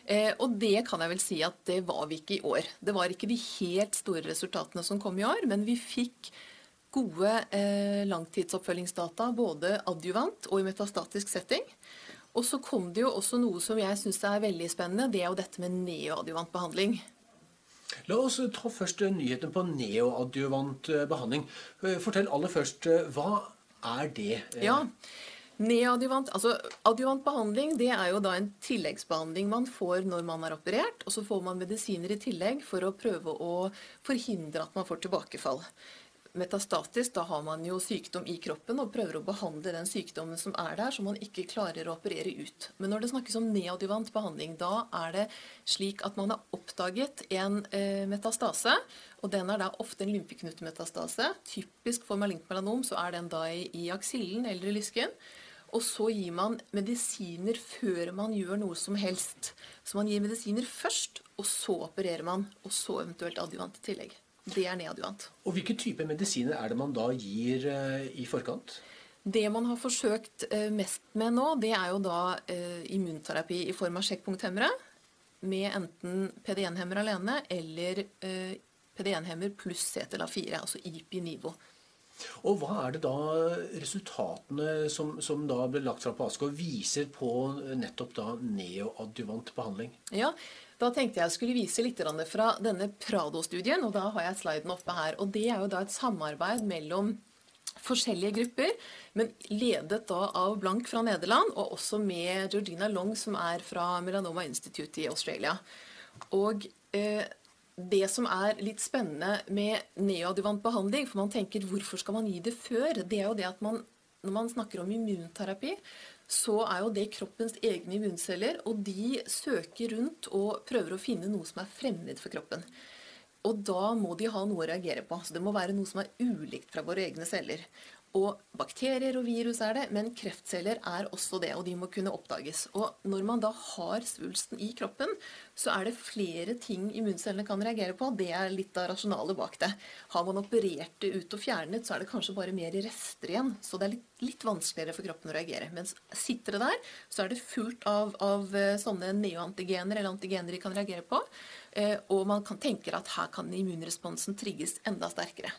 Speaker 6: Eh, og det kan jeg vel si at det var vi ikke i år. Det var ikke de helt store resultatene som kom i år, men vi fikk gode eh, langtidsoppfølgingsdata både adjuvant og i metastatisk setting. Og så kom det jo også noe som jeg syns er veldig spennende. Det er jo dette med neoadjuvant behandling.
Speaker 2: La oss ta først nyheten på neoadjuvant eh, behandling. Eh, fortell aller først, eh, hva er det?
Speaker 6: Ja, Neadjuvant, altså Adjuvant behandling det er jo da en tilleggsbehandling man får når man er operert. Og så får man medisiner i tillegg for å prøve å forhindre at man får tilbakefall metastatisk, da har man jo sykdom i kroppen og prøver å behandle den sykdommen som er der, som man ikke klarer å operere ut. Men når det snakkes om neadjuvant behandling, da er det slik at man har oppdaget en eh, metastase. Og den er da ofte en lymfeknutemetastase. Typisk for malignt melanom så er den da i, i aksillen eller i lysken. Og så gir man medisiner før man gjør noe som helst. Så man gir medisiner først, og så opererer man. Og så eventuelt adjuvant i tillegg. Det er neadjuvant.
Speaker 2: Og Hvilke typer medisiner er det man da gir uh, i forkant?
Speaker 6: Det man har forsøkt uh, mest med nå, det er jo da uh, immunterapi i form av sjekkpunkthemmere. Med enten PD1-hemmer alene eller PD1-hemmer pluss CTLA4, altså IPI-nivå.
Speaker 2: Og Hva er det da resultatene som, som da ble lagt fram på ASKO, viser på nettopp da neoadjuvant behandling?
Speaker 6: Ja, da tenkte jeg skulle vise litt fra denne Prado-studien, og da har jeg sliden oppe her. Og Det er jo da et samarbeid mellom forskjellige grupper, men ledet da av Blank fra Nederland, og også med Georgina Long, som er fra Melanoma Institute i Australia. Og eh, det som er litt spennende med neoadjuvant behandling, for man tenker hvorfor skal man gi det før, det er jo det at man, når man snakker om immunterapi, så er jo det kroppens egne immunceller, og de søker rundt og prøver å finne noe som er fremmed for kroppen. Og da må de ha noe å reagere på. Så det må være noe som er ulikt fra våre egne celler. Og bakterier og virus er det, men kreftceller er også det, og de må kunne oppdages. Og når man da har svulsten i kroppen, så er det flere ting immuncellene kan reagere på. Det er litt av rasjonalet bak det. Har man operert det ut og fjernet, så er det kanskje bare mer rester igjen. Så det er litt, litt vanskeligere for kroppen å reagere. Mens sitter det der, så er det fullt av, av eh, sånne neoantigener eller antigener de kan reagere på. Eh, og man kan tenke at her kan immunresponsen trigges enda sterkere.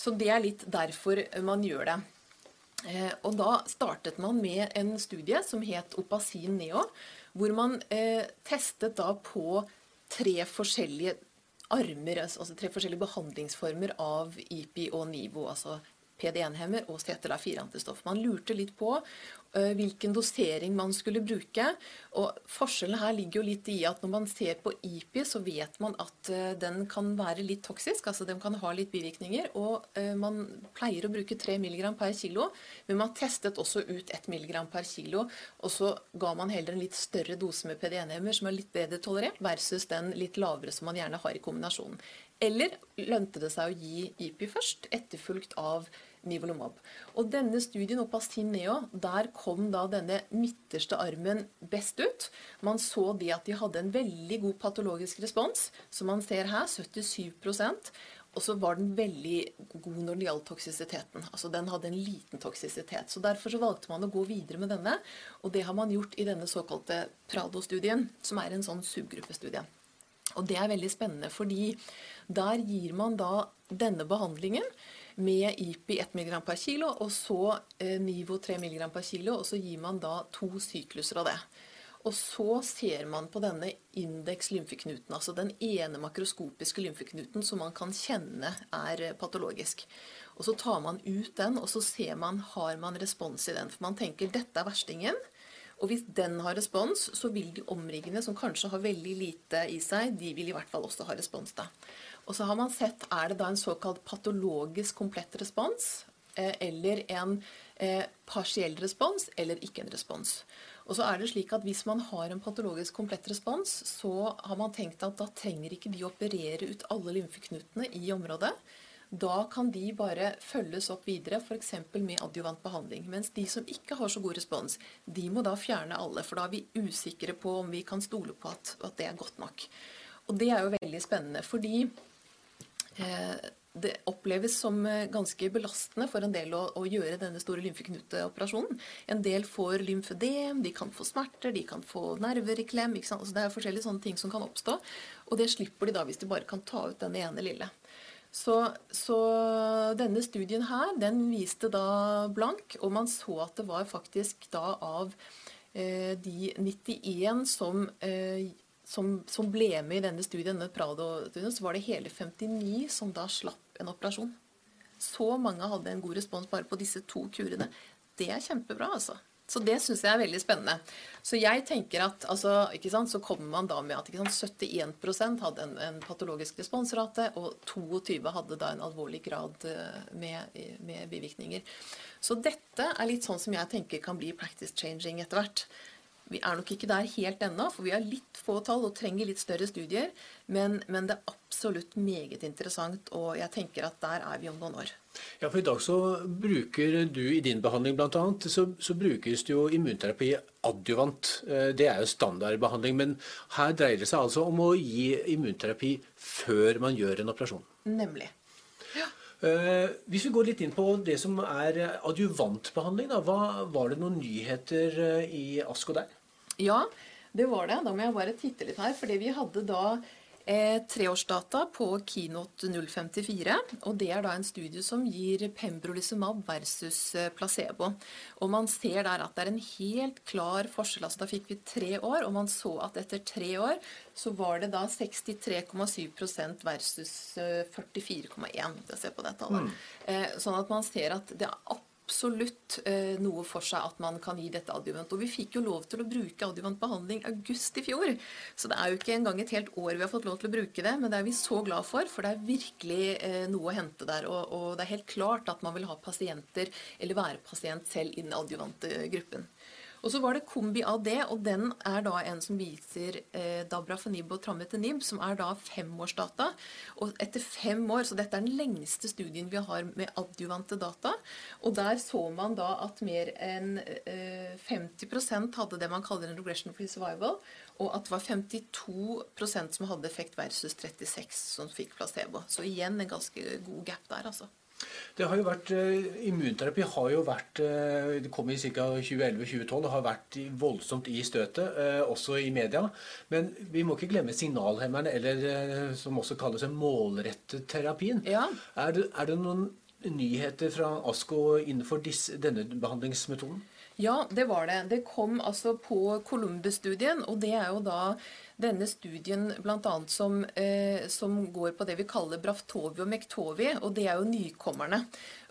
Speaker 6: Så det er litt derfor man gjør det. Eh, og da startet man med en studie som het Opasin Neo, hvor man eh, testet da på tre forskjellige armer, altså tre forskjellige behandlingsformer av IPI og NIVO, altså PD1-hemmer og CTLA4-antistoff. Man lurte litt på uh, hvilken dosering man skulle bruke. Og Forskjellen her ligger jo litt i at når man ser på IPI, så vet man at uh, den kan være litt toksisk. altså Den kan ha litt bivirkninger. og uh, Man pleier å bruke 3 mg per kilo, men man testet også ut 1 mg per kilo. Og så ga man heller en litt større dose med PD1-hemmer som er litt bedre tolerert, versus den litt lavere som man gjerne har i kombinasjonen. Eller lønte det seg å gi IPI først, etterfulgt av Nivolumab. Og denne studien, Opastin-Neo, der kom da denne midterste armen best ut. Man så det at de hadde en veldig god patologisk respons, som man ser her, 77% og så var den veldig god når det gjaldt toksisiteten. Altså Den hadde en liten toksisitet. så Derfor så valgte man å gå videre med denne. Og det har man gjort i denne såkalte Prado-studien, som er en sånn subgruppestudie. Og det er veldig spennende, fordi der gir man da denne behandlingen med IPI 1 mg per kilo, og så eh, Nivo 3 mg per kilo, og så gir man da to sykluser av det. Og så ser man på denne indeks lymfeknuten, altså den ene makroskopiske lymfeknuten som man kan kjenne er patologisk. Og så tar man ut den, og så ser man har man respons i den. For man tenker dette er verstingen. Og hvis den har respons, så vil de omriggende, som kanskje har veldig lite i seg, de vil i hvert fall også ha respons. da. Og så har man sett er det da en såkalt patologisk komplett respons, eh, eller en eh, partiell respons, eller ikke en respons. Og så er det slik at Hvis man har en patologisk komplett respons, så har man tenkt at da trenger ikke de å operere ut alle lymfeknutene i området. Da kan de bare følges opp videre, f.eks. med adjuvant behandling. Mens de som ikke har så god respons, de må da fjerne alle. For da er vi usikre på om vi kan stole på at, at det er godt nok. Og det er jo veldig spennende, fordi det oppleves som eh, ganske belastende for en del å, å gjøre denne store lymfeknuteoperasjonen. En del får lymfødem, de kan få smerter, de kan få nerver i klem. Altså det er forskjellige sånne ting som kan oppstå. Og det slipper de da hvis de bare kan ta ut den ene lille. Så, så, denne studien her, den viste da blank, og man så at det var faktisk da av eh, de 91 som, eh, som, som, ble med i denne studien, denne Prado-studien, så var det hele 59 som da slapp en operasjon. Så mange hadde en god respons bare på disse to kurene. Det er kjempebra, altså. Så det syns jeg er veldig spennende. Så jeg tenker at altså, sant, så kommer man da med at sant, 71 hadde en, en, patologisk responsrate, og 22 hadde da en alvorlig grad eh, med, med bivirkninger. Så dette er litt sånn som jeg tenker kan bli practice changing etter hvert. Vi er nok ikke der helt ennå, for vi har litt få tall og trenger litt større studier. Men, men, det er absolutt meget interessant, og jeg tenker at der er vi om noen år.
Speaker 2: Ja, for I dag så bruker du i din behandling bl.a. Så, så brukes det jo immunterapi adjuvant. Eh, det er jo standardbehandling. Men her dreier det seg altså om å gi immunterapi før man gjør en operasjon.
Speaker 6: Nemlig. Ja.
Speaker 2: Uh, hvis vi går litt inn på det som er adjuvantbehandling, da, hva, var det noen nyheter uh, i ASKO der?
Speaker 6: Ja, det var det. Da må jeg bare titte litt her. fordi vi hadde da eh, treårsdata på Keynote 054. og Det er da en studie som gir pembrolizumab versus eh, placebo. Og Man ser der at det er en helt klar forskjell. altså Da fikk vi tre år, og man så at etter tre år så var det da 63,7% versus 44,1. Eh, Se på det tallet. Mm. Eh, sånn at man ser at det er absolutt eh, noe for seg at man kan gi dette adjuvant. Og vi fikk jo lov til å bruke adjuvant behandling august i fjor. Så det er jo ikke engang et helt år vi har fått lov til å bruke det, men det er vi så glad for, for det er virkelig eh, noe å hente der. Og, og, det er helt klart at man vil ha pasienter, eller være pasient selv i den adjuvante gruppen. Og så var det kombi av det, og den er da en som viser eh, dabrafenib og trametinib, som er da femårsdata. Og etter fem år, så dette er den lengste studien vi har med adjuvante data. Og der så man da at mer enn eh, 50% hadde det man kaller en regression for survival, og at det var 52% som hadde effekt versus 36 som fikk placebo. Så igjen en ganske god gap der, altså.
Speaker 2: Det har jo vært, uh, Immunterapi har jo vært uh, Det kom i ca. 2011-2012. og har vært voldsomt i støtet, uh, også i media. Men vi må ikke glemme signalhemmerne, eller som også kalles målrettet terapien.
Speaker 6: Ja.
Speaker 2: Er, det, er, det, noen nyheter fra ASKO innenfor disse, denne behandlingsmetoden?
Speaker 6: Ja, det var det. Det kom altså på Columbus-studien, og det er jo da denne studien bl.a. Som, eh, som går på det vi kaller Braftovi og Mektovi, og det er jo nykommerne.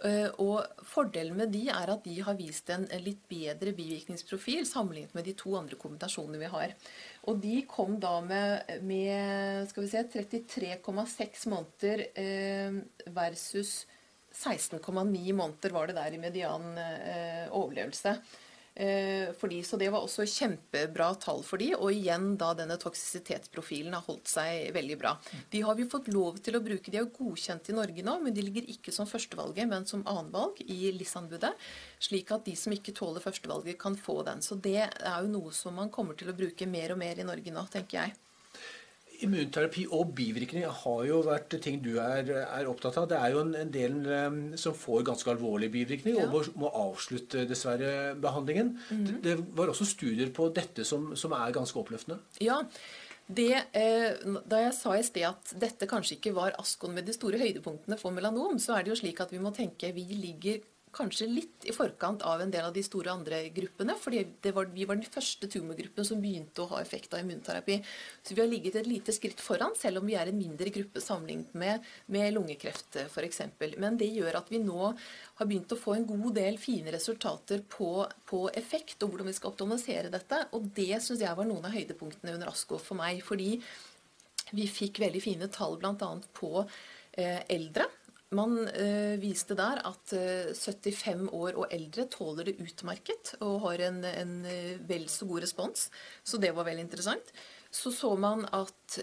Speaker 6: Eh, og Fordelen med de er at de har vist en litt bedre bivirkningsprofil sammenlignet med de to andre kombinasjonene vi har. Og de kom da med, med skal vi se, 33,6 måneder eh, versus 16,9 måneder var det der i median eh, overlevelse. Eh, fordi, så det var også kjempebra tall for de, og igjen da denne toksisitetsprofilen har holdt seg veldig bra. De har vi fått lov til å bruke. De er godkjent i Norge nå, men de ligger ikke som førstevalget, men som annenvalg i LIS-anbudet. Slik at de som ikke tåler førstevalget, kan få den. Så det er jo noe som man kommer til å bruke mer og mer i Norge nå, tenker jeg.
Speaker 2: Immunterapi og bivirkninger har jo vært ting du er, er opptatt av. Det er jo en, en del um, som får ganske alvorlige bivirkninger ja. og må, må, avslutte dessverre behandlingen. Mm -hmm. det, det, var også studier på dette som, som er ganske oppløftende.
Speaker 6: Ja, det, eh, da jeg sa i sted at dette kanskje ikke var Askon med de store høydepunktene for melanom, så er det jo slik at vi må tenke vi ligger kanskje litt i forkant av en del av de store andre gruppene. fordi var, vi var den første tumorgruppen som begynte å ha effekt av immunterapi. Så vi har ligget et lite skritt foran, selv om vi er en mindre gruppe sammenlignet med, med lungekreft f.eks. Men det gjør at vi nå har begynt å få en god del fine resultater på, på effekt og hvordan vi skal optimalisere dette. Og det syns jeg var noen av høydepunktene under ASKO for meg. Fordi vi fikk veldig fine tall bl.a. på eh, eldre man øh, viste der at øh, eh, 75 år og eldre tåler det utmerket og har en, en øh, vel så god respons. Så det var veldig interessant. Så så man at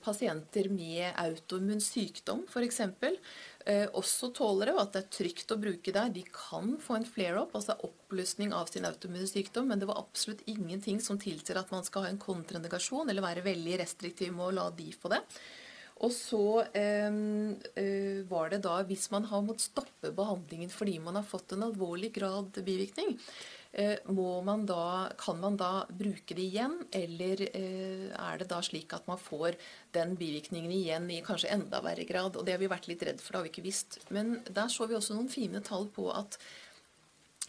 Speaker 6: pasienter med autoimmun sykdom f.eks. også tåler det, og at det er trygt å bruke der. De kan få en flare-up, altså oppløsning av sin autoimmune sykdom, men det var absolutt ingenting som tilsier at man skal ha en kontraindikasjon eller være veldig restriktiv med å la de få det. Og så eh, var det da, hvis man har måttet stoppe behandlingen fordi man har fått en alvorlig grad bivirkning, eh, man da, kan man da bruke det igjen, eller eh, er det da slik at man får den bivirkningen igjen i kanskje enda verre grad? Og det har vi vært litt redd for, det har vi ikke visst. Men der så vi også noen fine tall på at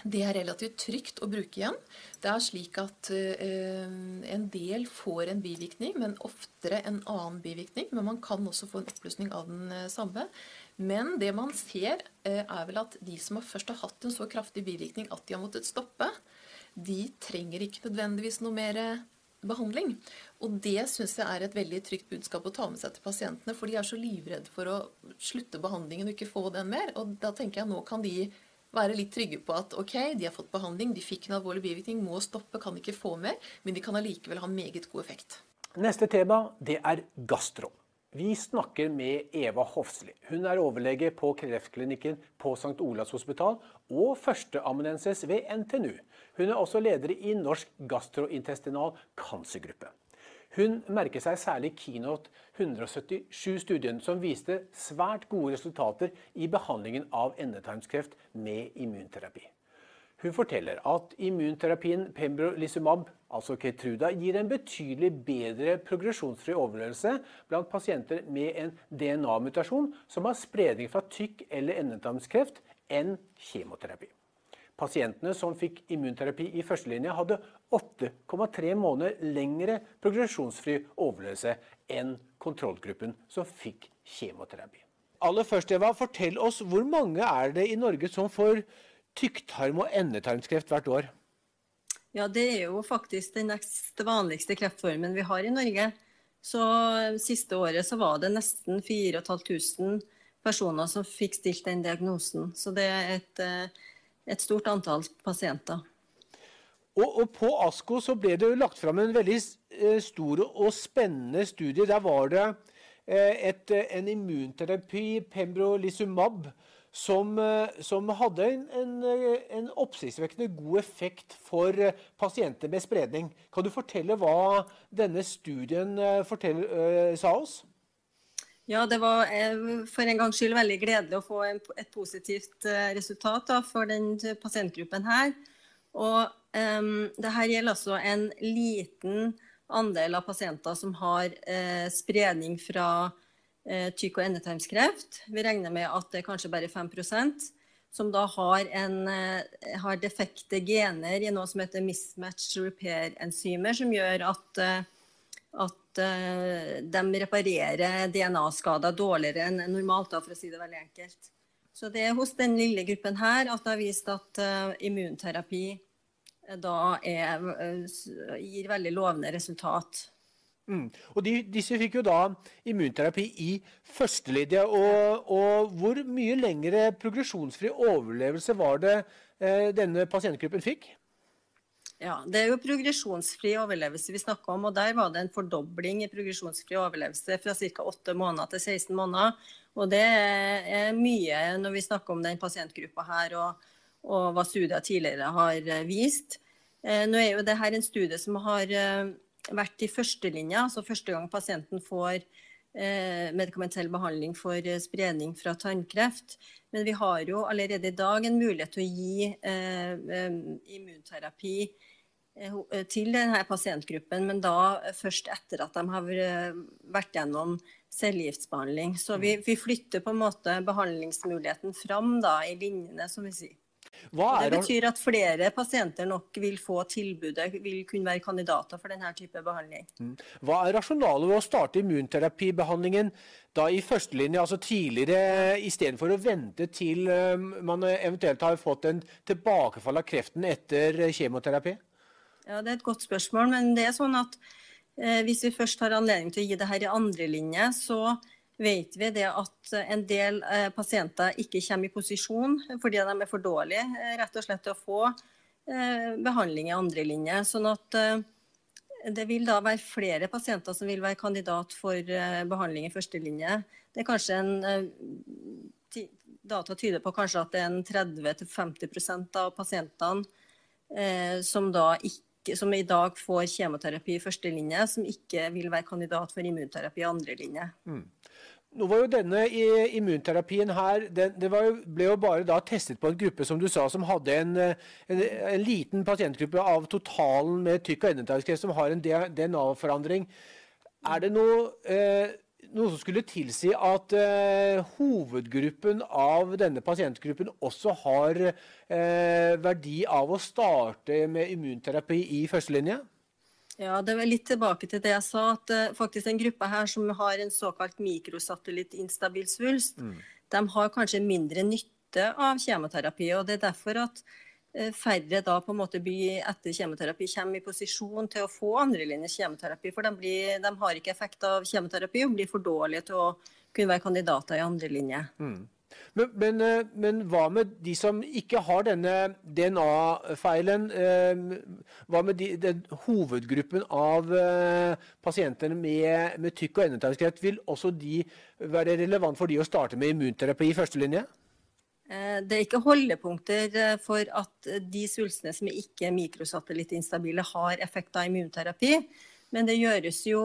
Speaker 6: det er relativt trygt å bruke igjen. Det er slik at uh, en del får en bivirkning, men oftere en annen bivirkning. Men man kan også få en oppløsning av den uh, samme. Men det man ser, uh, er vel at de som først har hatt en så kraftig bivirkning at de har måttet stoppe, de trenger ikke nødvendigvis noe mer behandling. Og det syns jeg er et veldig trygt budskap å ta med seg til pasientene. For de er så livredde for å slutte behandlingen og ikke få den mer. Og da tenker jeg nå kan de være litt trygge på at ok, de har fått behandling, de fikk en alvorlig bivirkning, må stoppe, kan ikke få mer, men de kan allikevel ha meget god effekt.
Speaker 2: Neste tema det er gastro. Vi snakker med Eva Hofsli. Hun er overlege på kreftklinikken på St. Olavs hospital og førsteamanuensis ved NTNU. Hun er også leder i Norsk gastrointestinal cancergruppe. Hun merker seg særlig Keynote 177-studien, som viste svært gode resultater i behandlingen av endetarmskreft med immunterapi. Hun forteller at immunterapien pembrolizumab, altså Ketruda, gir en betydelig bedre progresjonsfri overlevelse blant pasienter med en DNA-mutasjon som har spredning fra tykk- eller endetarmskreft, enn kjemoterapi. Pasientene som fikk immunterapi i førstelinje, hadde 8,3 måneder lengre progresjonsfri overlevelse enn kontrollgruppen som fikk kjemoterapi. Aller først, Eva, fortell oss hvor mange er det i Norge som får tykktarm- og endetarmskreft hvert år?
Speaker 7: Ja, Det er jo faktisk den nest vanligste kreftformen vi har i Norge. Så Siste året så var det nesten 4500 personer som fikk stilt den diagnosen. Så det er et eh, et stort antall pasienter.
Speaker 2: Og, og, På ASKO så ble det lagt fram en veldig eh, stor og spennende studie. Der var det eh, et, en immunterapi, pembrolizumab, som, eh, som hadde en, en, en, oppsiktsvekkende god effekt for pasienter med spredning. Kan du fortelle hva denne studien fortell, sa oss?
Speaker 7: Ja, det var eh, for en gangs skyld veldig gledelig å få et positivt eh, resultat da, for den pasientgruppen her. Og um, det her gjelder altså en liten andel av pasienter som har uh, spredning fra uh, tykk- og endetarmskreft. Vi regner med at det er kanskje bare 5% som da har, en, har defekte gener i noe som heter mismatch repair-enzymer, som gjør at, at de reparerer DNA-skader dårligere enn normalt, for å si det veldig enkelt. Så det er hos den lille gruppen her at det har vist at immunterapi da er, gir veldig lovende resultat.
Speaker 2: Mm. Og de, Disse fikk jo da immunterapi i førstelinje. Og, og hvor mye lengre progresjonsfri overlevelse var det eh, denne pasientgruppen fikk?
Speaker 7: Ja, Det er jo progresjonsfri overlevelse vi snakker om. og Der var det en fordobling i progresjonsfri overlevelse fra ca. 8 måneder til 16 måneder. Og Det er mye når vi snakker om den pasientgruppa her, og, og hva studier tidligere har vist. Eh, nå er jo dette en studie som har eh, vært i førstelinja, altså første gang pasienten får eh, medikamentell behandling for eh, spredning fra tannkreft. Men vi har jo allerede i dag en mulighet til å gi eh, eh immunterapi eh, til denne pasientgruppen, men da først etter at de har vært gjennom cellegiftbehandling. Så vi, vi, flytter på en måte behandlingsmuligheten fram da, i linjene, som vi sier det betyr at flere pasienter nok vil få tilbudet, vil kunne være kandidater for denne type behandling.
Speaker 2: Mm. Hva er rasjonalet ved å starte immunterapibehandlingen da i førstelinje, altså tidligere, istedenfor å vente til um, man eventuelt har fått en tilbakefall av kreften etter kjemoterapi?
Speaker 7: Ja, Det er et godt spørsmål, men det er sånn at eh, hvis vi først har anledning til å gi det her i andre linje, så vet vi det at en del eh, pasienter ikke kommer i posisjon fordi de er for dårlige eh, rett og slett til å få eh, behandling i andre linje. Sånn at det vil da være flere pasienter som vil være kandidat for behandling i første linje. Det er kanskje en Data tyder på kanskje at det er en 30-50% av pasientene som, da ikke, som i dag får kjemoterapi i første linje, som ikke vil være kandidat for immunterapi i andre linje. Mm.
Speaker 2: Nå var jo denne immunterapien her den, Det jo, ble jo bare testet på en gruppe som du sa, som hadde en, en, en liten pasientgruppe av totalen med tykk- og endetarmskreft som har en DNA-forandring. Er det noe, eh, noe, som skulle tilsi at eh, hovedgruppen av denne pasientgruppen også har eh, verdi av å starte med immunterapi i førstelinje?
Speaker 7: Ja, det var litt tilbake til det jeg sa, at eh, faktisk en gruppe her som har en såkalt mikrosatellitt-instabil svulst, mm. de har kanskje mindre nytte av kjemoterapi. og Det er derfor at færre da på en måte blir etter kjemoterapi kommer i posisjon til å få andrelinjes kjemoterapi. For de, blir, de, har ikke effekt av kjemoterapi og blir for dårlige til å kunne være kandidater i andrelinje. Mm.
Speaker 2: Men, men, eh, men, hva med de som ikke har denne DNA-feilen? Eh, hva med de, den hovedgruppen av pasientene med, med tykk- og endetarmskreft? Vil også de være relevant for de å starte med immunterapi i førstelinje?
Speaker 7: Det er ikke holdepunkter for at de svulstene som ikke er mikrosatellittinstabile, har effekt av immunterapi. Men det gjøres jo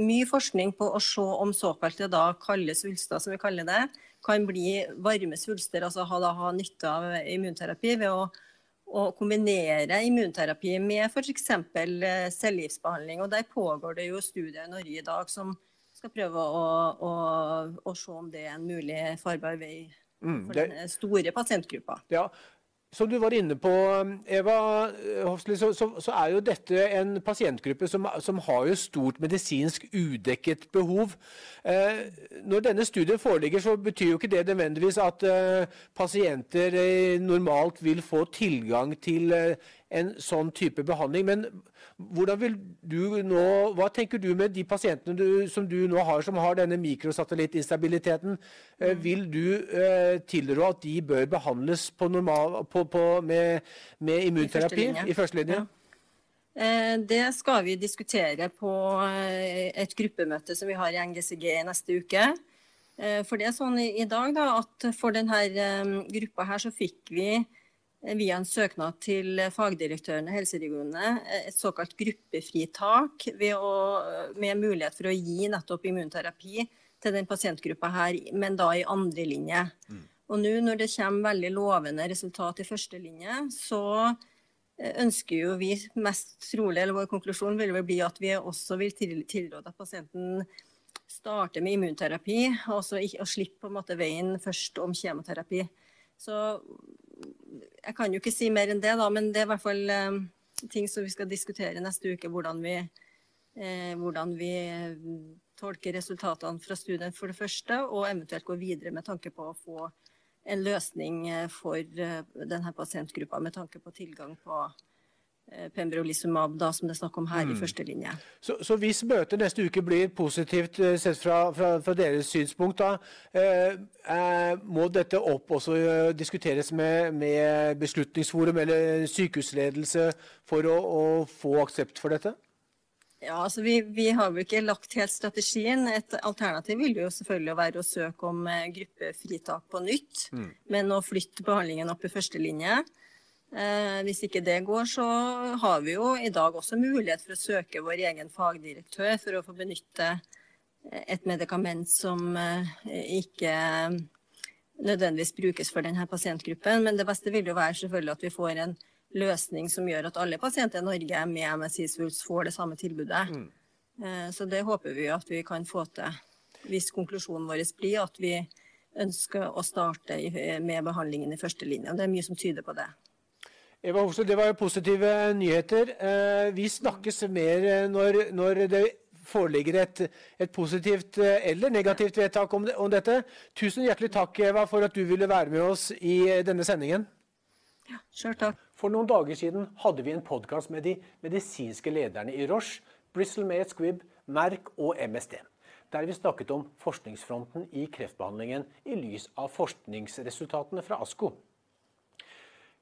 Speaker 7: mye forskning på å se om såkalte da kalde svulster, som vi kaller det, kan bli varme svulster, altså ha, da, ha nytte av immunterapi ved å, å kombinere immunterapi med f.eks. Eh, cellegiftbehandling. Og Der pågår det jo studier i Norge i dag som skal prøve å, å, å se om det er en mulig farbar vei mm, for den store pasientgruppa.
Speaker 2: Ja, som du var inne på, Eva Hofsli, så, så, så, er jo dette en pasientgruppe som, som har jo stort medisinsk udekket behov. Eh, når denne studien foreligger, så betyr jo ikke det nødvendigvis at eh, pasienter eh, normalt vil få tilgang til eh, en sånn type behandling. Men hvordan vil du nå, hva tenker du med de pasientene du, som du nå har, som har denne mikrosatellittinstabiliteten? Eh, mm. Vil du eh, tilrå at de bør behandles på normal, på, på, med, med, immunterapi i førstelinja? Ja.
Speaker 7: Eh, det skal vi diskutere på eh, et gruppemøte som vi har i NGCG neste uke. For det er sånn i dag da, at for denne gruppa her så fikk vi via en søknad til fagdirektørene i helseregionene et såkalt gruppefritak å, med mulighet for å gi nettopp immunterapi til den pasientgruppa her, men da i andre linje. Mm. Og nå når det kommer veldig lovende resultat i første linje, så eh, ønsker jo vi mest trolig, eller vår konklusjon vil vel bli at vi også vil tilråde at pasienten starter med immunterapi, og, så, og slipper på en måte veien først om kjemoterapi. Så jeg kan jo ikke si mer enn det, da, men det er i hvert fall eh, ting som vi skal diskutere neste uke. Hvordan vi, eh, hvordan vi tolker resultatene fra studien for det første, og eventuelt gå videre med tanke på å få en løsning eh, for eh, denne pasientgruppa med tanke på tilgang på eh, pembrolizumab, da, som det er snakk om her mm. i første linje.
Speaker 2: Så, så, hvis møtet neste uke blir positivt sett fra, fra, fra deres synspunkt, da, eh, må dette opp også diskuteres med, med Beslutningsforum eller sykehusledelse for å, å få aksept for dette?
Speaker 7: Ja, altså vi, vi, har jo ikke lagt helt strategien. Et alternativ vil jo selvfølgelig være å søke om eh, gruppefritak på nytt, mm. men å flytte behandlingen opp i førstelinje. Eh, hvis ikke det går, så har vi jo i dag også mulighet for å søke vår egen fagdirektør for å få benytte eh, et medikament som eh, ikke nødvendigvis brukes for denne pasientgruppen. Men det beste vil jo være selvfølgelig at vi får en løsning som gjør at alle pasienter i Norge med MSI-svulst får det samme tilbudet. Mm. Eh, så det håper vi at vi kan få til, hvis konklusjonen vår blir at vi ønsker å starte med behandlingen i førstelinja. Det er mye som tyder på det.
Speaker 2: Eva Hofstad, Det var jo positive nyheter. Eh, vi snakkes mer eh, når, når det foreligger et, et, positivt eller negativt vedtak om, om, dette. Tusen hjertelig takk, Eva, for at du ville være med oss i denne sendingen.
Speaker 7: Ja, selv takk.
Speaker 2: For noen dager siden hadde vi en podkast med de medisinske lederne i Roche, Bristol May Squibb, Merck og MSD. Der vi snakket om forskningsfronten i kreftbehandlingen i lys av forskningsresultatene fra ASKO.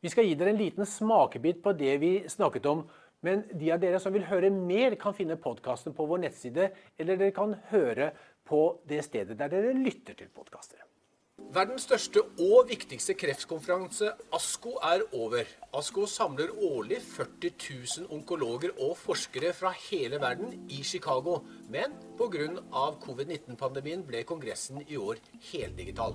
Speaker 2: Vi skal gi dere en liten smakebit på det vi snakket om. Men de av dere som vil høre mer, kan finne podkasten på vår nettside, eller dere kan høre på det stedet der dere lytter til podkaster. Verdens største og viktigste kreftkonferanse, ASKO, er over. ASKO samler årlig 40 000 onkologer og forskere fra hele verden i Chicago. Men pga. covid-19-pandemien ble kongressen i år heldigital.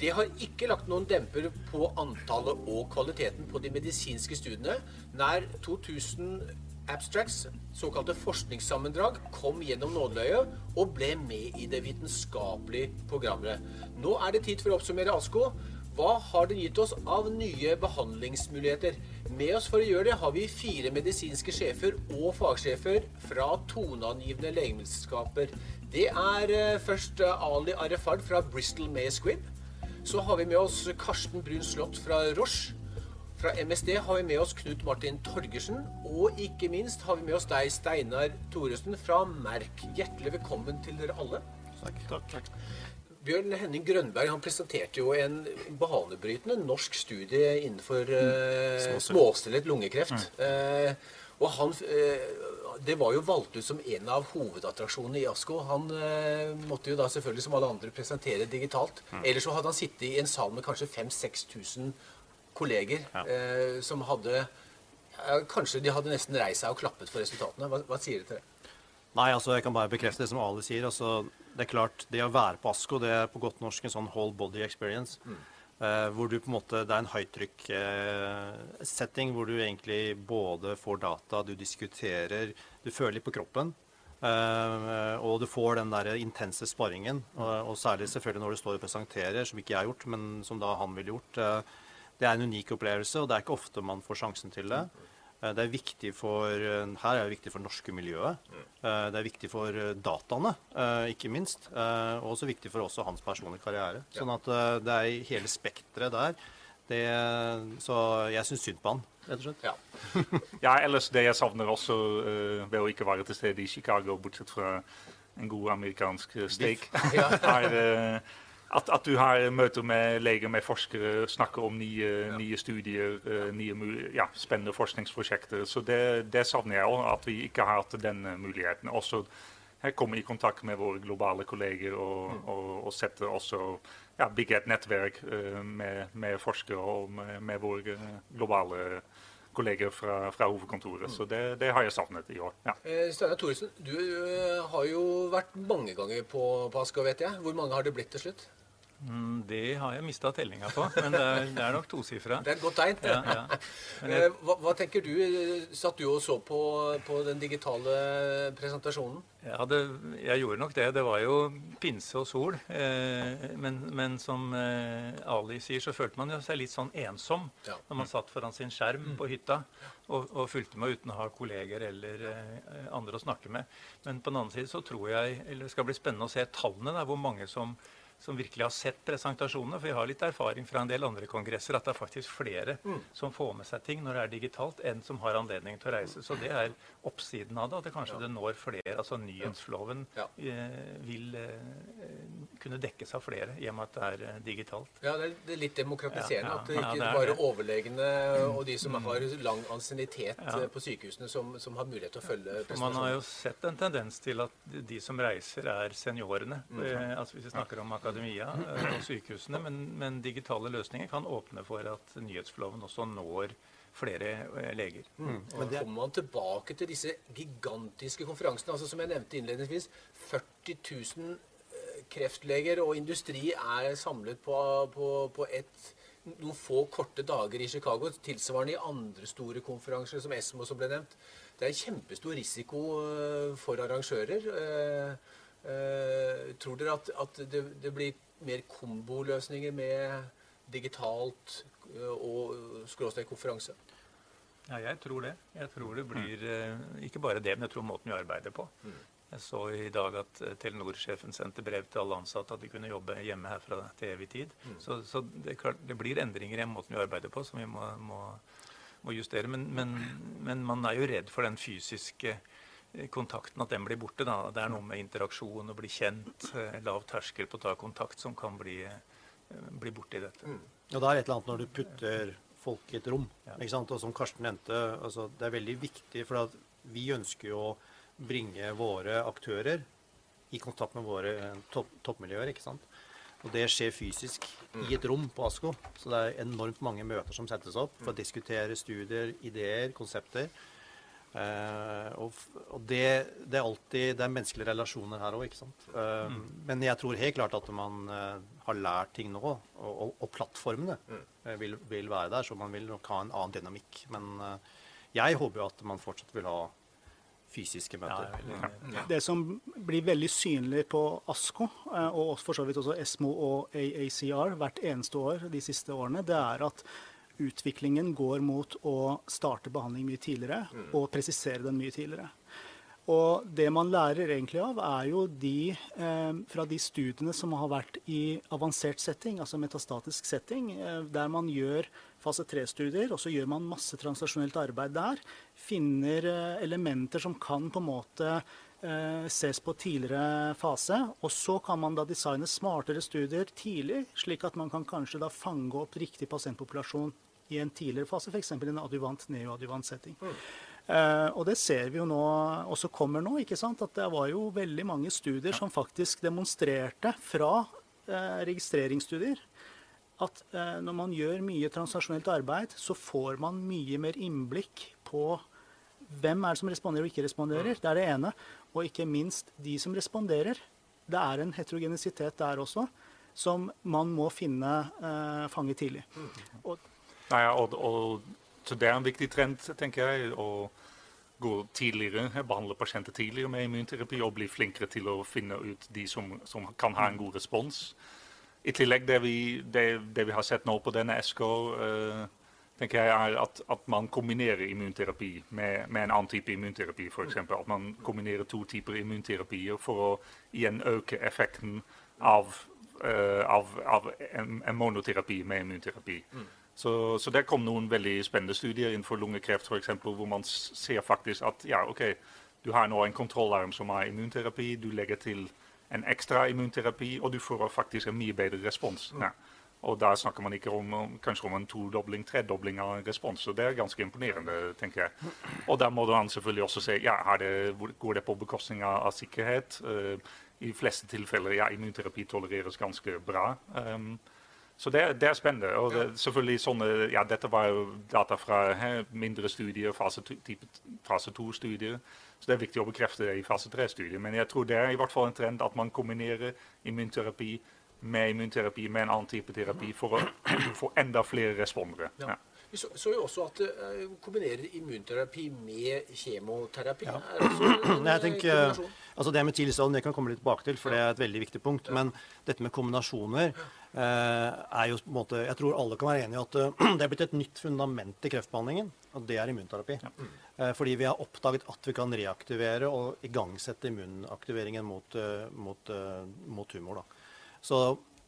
Speaker 2: Det har ikke lagt noen demper på antallet og kvaliteten på de medisinske studiene. Nær 2000 Abstracts, såkalte forskningssammendrag, kom gjennom nåløyet og ble med i det vitenskapelige programmet. Nå er det tid for å oppsummere ASKO. Hva har det gitt oss av nye behandlingsmuligheter? Med oss for å gjøre det har vi fire medisinske sjefer og fagsjefer fra toneangivende legemiddelselskaper. Det er eh, først eh, Ali Arefard fra Bristol May Squibb. Så har vi med oss Karsten Brun Slott fra Roche. Fra MSD har vi med oss Knut Martin Torgersen, og ikke minst har vi med oss deg, Steinar Thoresen fra Merk. Hjertelig velkommen til dere alle.
Speaker 8: Takk. Takk. Takk.
Speaker 2: Bjørn Henning Grønberg han presenterte jo en banebrytende norsk studie innenfor uh, småstillet lungekreft. Mm. Uh, og han, uh, Det var jo valgt ut som en av hovedattraksjonene i ASKO. Han måtte jo da selvfølgelig som alle andre presentere digitalt. Mm. Ellers så hadde han sittet i en sal med kanskje 5000-6000 kolleger ja. eh, som hadde ja, Kanskje de hadde nesten reist seg og klappet for resultatene. Hva, hva sier du til det?
Speaker 8: Nei, altså Jeg kan bare bekrefte det som Ali sier. altså Det er klart, det å være på ASKO det er på godt norsk en sånn whole body experience. Mm. Eh, hvor du på en måte, Det er en høytrykk-setting eh, hvor du egentlig både får data, du diskuterer, du føler litt på kroppen. Uh, og du får den der intense sparringen. Og, særlig selvfølgelig når du står og presenterer, som ikke jeg har gjort, men som da han ville gjort. Det er en unik opplevelse, og det er ikke ofte man får sjansen til det. Eh, det er viktig for, eh, her er det viktig for norske miljøet. Eh, det er viktig for dataene, ikke minst. Og også viktig for også hans personlige karriere. Sånn at det er hele spekteret der. Det, så jeg syns synd på han, rett og slett.
Speaker 9: Ja. <laughs> ja, ellers det jeg savner også ved å ikke være til stede i Chicago, bortsett fra en god amerikansk steak, <laughs> er at, at, du har møter med leger, med forskere, snakker om nye, ja. nye studier, uh, nye ja, spennende forskningsprosjekter. Så det, det savner jeg òg, at vi ikke har hatt den muligheten. Også her komme i kontakt med våre globale kolleger og, mm. og, og sette også ja, bygge et nettverk uh, med, med, forskere og med, med våre globale kolleger fra, fra hovedkontoret. Mm. Så det, det, har jeg savnet i år. Ja.
Speaker 2: Eh, Steinar Thoresen, du uh, har jo vært mange ganger på, på Asker, vet jeg. Hvor mange har det blitt til slutt?
Speaker 10: Mm, det har jeg mista tellinga på, men det er, det er nok tosifra.
Speaker 2: Det er et godt tegn.
Speaker 10: Ja, ja.
Speaker 2: Eh, hva, hva, tenker du? Satt du og så på, på den digitale presentasjonen?
Speaker 10: Ja, det, jeg gjorde nok det. Det var jo pinse og sol. Eh, men, men, som eh, Ali sier, så følte man jo seg litt sånn ensom ja. når man satt foran sin skjerm på hytta og, og fulgte med uten å ha kolleger eller eh, andre å snakke med. Men på den annen side så tror jeg eller det skal bli spennende å se tallene, der, hvor mange som som virkelig har sett presentasjonene. For vi har litt erfaring fra en del andre kongresser at det er faktisk flere mm. som får med seg ting når det er digitalt, enn som har anledning til å reise. Så det er oppsiden av det. At det kanskje ja. det når flere. Altså nyhetsfloven ja. eh, vil eh, kunne dekkes av flere i og med at det er eh, digitalt.
Speaker 2: Ja, det er, litt demokratiserende. Ja, at det ikke det er bare overlegene og de som mm. har lang ansiennitet eh, på sykehusene, som, som, har mulighet til å følge presentasjonen.
Speaker 10: Man har jo sett en tendens til at de som reiser, er seniorene. Mm. Eh, altså Hvis vi snakker om akademia eh, og sykehusene. Men, men, digitale løsninger kan åpne for at nyhetsfloven også når flere eh, leger.
Speaker 2: Mm. Men det... kommer man tilbake til disse gigantiske konferansene. altså Som jeg nevnte innledningsvis, 40 000 eh, kreftleger og industri er samlet på, på, på et, noen få korte dager i Chicago. Tilsvarende i andre store konferanser, som ESMO, som ble nevnt. Det er en kjempestor risiko for arrangører. Uh, tror dere at, at det, det, blir mer komboløsninger med digitalt uh, og skråstrek konferanse?
Speaker 10: Ja, jeg tror det. Jeg tror det blir uh, ikke bare det, men jeg tror måten vi arbeider på. Mm. Jeg så i dag at Telenor-sjefen sendte brev til alle ansatte at de kunne jobbe hjemme herfra til evig tid. Mm. Så, så det, klart, det, blir endringer i måten vi arbeider på som vi må, må, må justere. Men, men, men, man er jo redd for den fysiske kontakten, at den blir borte. Da. Det er noe med interaksjon og bli kjent, eh, lav terskel på å ta kontakt, som kan bli, eh, bli borte i dette. Mm.
Speaker 8: Og det er et eller annet når du putter folk i et rom. Ja. Og som Karsten nevnte, altså, det er veldig viktig, for vi ønsker jo å bringe våre aktører i kontakt med våre eh, topp, toppmiljøer. ikke sant? Og det skjer fysisk i et rom på ASKO. Så det er enormt mange møter som settes opp for å diskutere studier, ideer, konsepter. Uh, og, og det, det, er alltid det er menneskelige relasjoner her òg, ikke sant. Uh, mm. Men jeg tror helt klart at man uh, har lært ting nå, og, og, og plattformene mm. vil, vil, være der, så man vil nok ha en annen dynamikk. Men jeg håper jo at man fortsatt vil ha fysiske møter. Ja,
Speaker 11: ja. Det som blir veldig synlig på ASKO, og for så vidt også ESMO og AACR hvert eneste år de siste årene, det er at utviklingen går mot å starte behandling mye tidligere mm. og presisere den mye tidligere. Og det man lærer egentlig av, er jo de eh, fra de studiene som har vært i avansert setting, altså metastatisk setting, eh, der man gjør fase 3-studier, og så gjør man masse translasjonelt arbeid der. Finner eh, elementer som kan på en måte eh, ses på tidligere fase. Og så kan man da designe smartere studier tidlig, slik at man kan kanskje da fange opp riktig pasientpopulasjon i en tidligere fase, f.eks. en adjuvant, neoadjuvant setting. Mm. Uh, og det ser vi jo nå også kommer nå. ikke sant, at Det var jo veldig mange studier ja. som faktisk demonstrerte fra uh, registreringsstudier at uh, når man gjør mye transnasjonelt arbeid, så får man mye mer innblikk på hvem er det som responderer og ikke responderer. Mm. Det er det ene. Og ikke minst de som responderer. Det er en heterogenisitet der også som man må finne fange tidlig. Mm. Og
Speaker 9: Ja, og, og, så det er en viktig trend, tenker jeg. Å gå tidligere, behandle pasienter tidligere med immunterapi og bli flinkere til å finne ut de som, som kan ha en god respons. I tillegg det vi, det, det vi har sett nå på denne SK, uh, eh, tenker jeg er at, at, man kombinerer immunterapi med, med, en annen type immunterapi. Eksempel. at man kombinerer to typer immunterapier for å igjen øke effekten av, uh, av, av en, en, monoterapi med immunterapi. Mm. Så, så, der kom noen veldig spennende studier innenfor lungekreft f.eks., hvor man ser faktisk at ja, ok, du har nå en kontrollarm som er immunterapi, du legger til en ekstra immunterapi, og du får faktisk en mye bedre respons. Ja. Og da snakker man ikke om, kanskje om en todobling, tredobling av en respons. Så det er ganske imponerende, tenker jeg. Og da må man selvfølgelig også se ja, det, går det på bekostning av, av sikkerhet. Uh, I fleste tilfeller ja, immunterapi tolereres ganske bra. Um, så det, det, er spennende. og det, selvfølgelig sånne, ja, Dette var jo data fra he, mindre studier, fase, fase 2-studier. Så det er viktig å bekrefte det i fase 3-studier. Men jeg tror det er i hvert fall en trend at man kombinerer immunterapi med immunterapi, med en annen type terapi, for å <clears throat> få enda flere respondere.
Speaker 2: Ja.
Speaker 9: Ja.
Speaker 2: Vi så, så jo også at det uh, kombinerer immunterapi med kjemoterapi.
Speaker 8: Ja.
Speaker 2: Er det også <clears throat> en
Speaker 8: jeg
Speaker 2: eh,
Speaker 8: tenker, altså Det med tidlig stadium det kan komme litt tilbake til, for det er et veldig viktig punkt. Men dette med kombinasjoner eh, er jo på en måte Jeg tror alle kan være enige i at eh, <clears throat> det er blitt et nytt fundament i kreftbehandlingen. Og det er immunterapi. Eh, fordi vi har oppdaget at vi kan reaktivere og igangsette immunaktiveringen mot, eh, mot, eh, mot tumor. Da. Så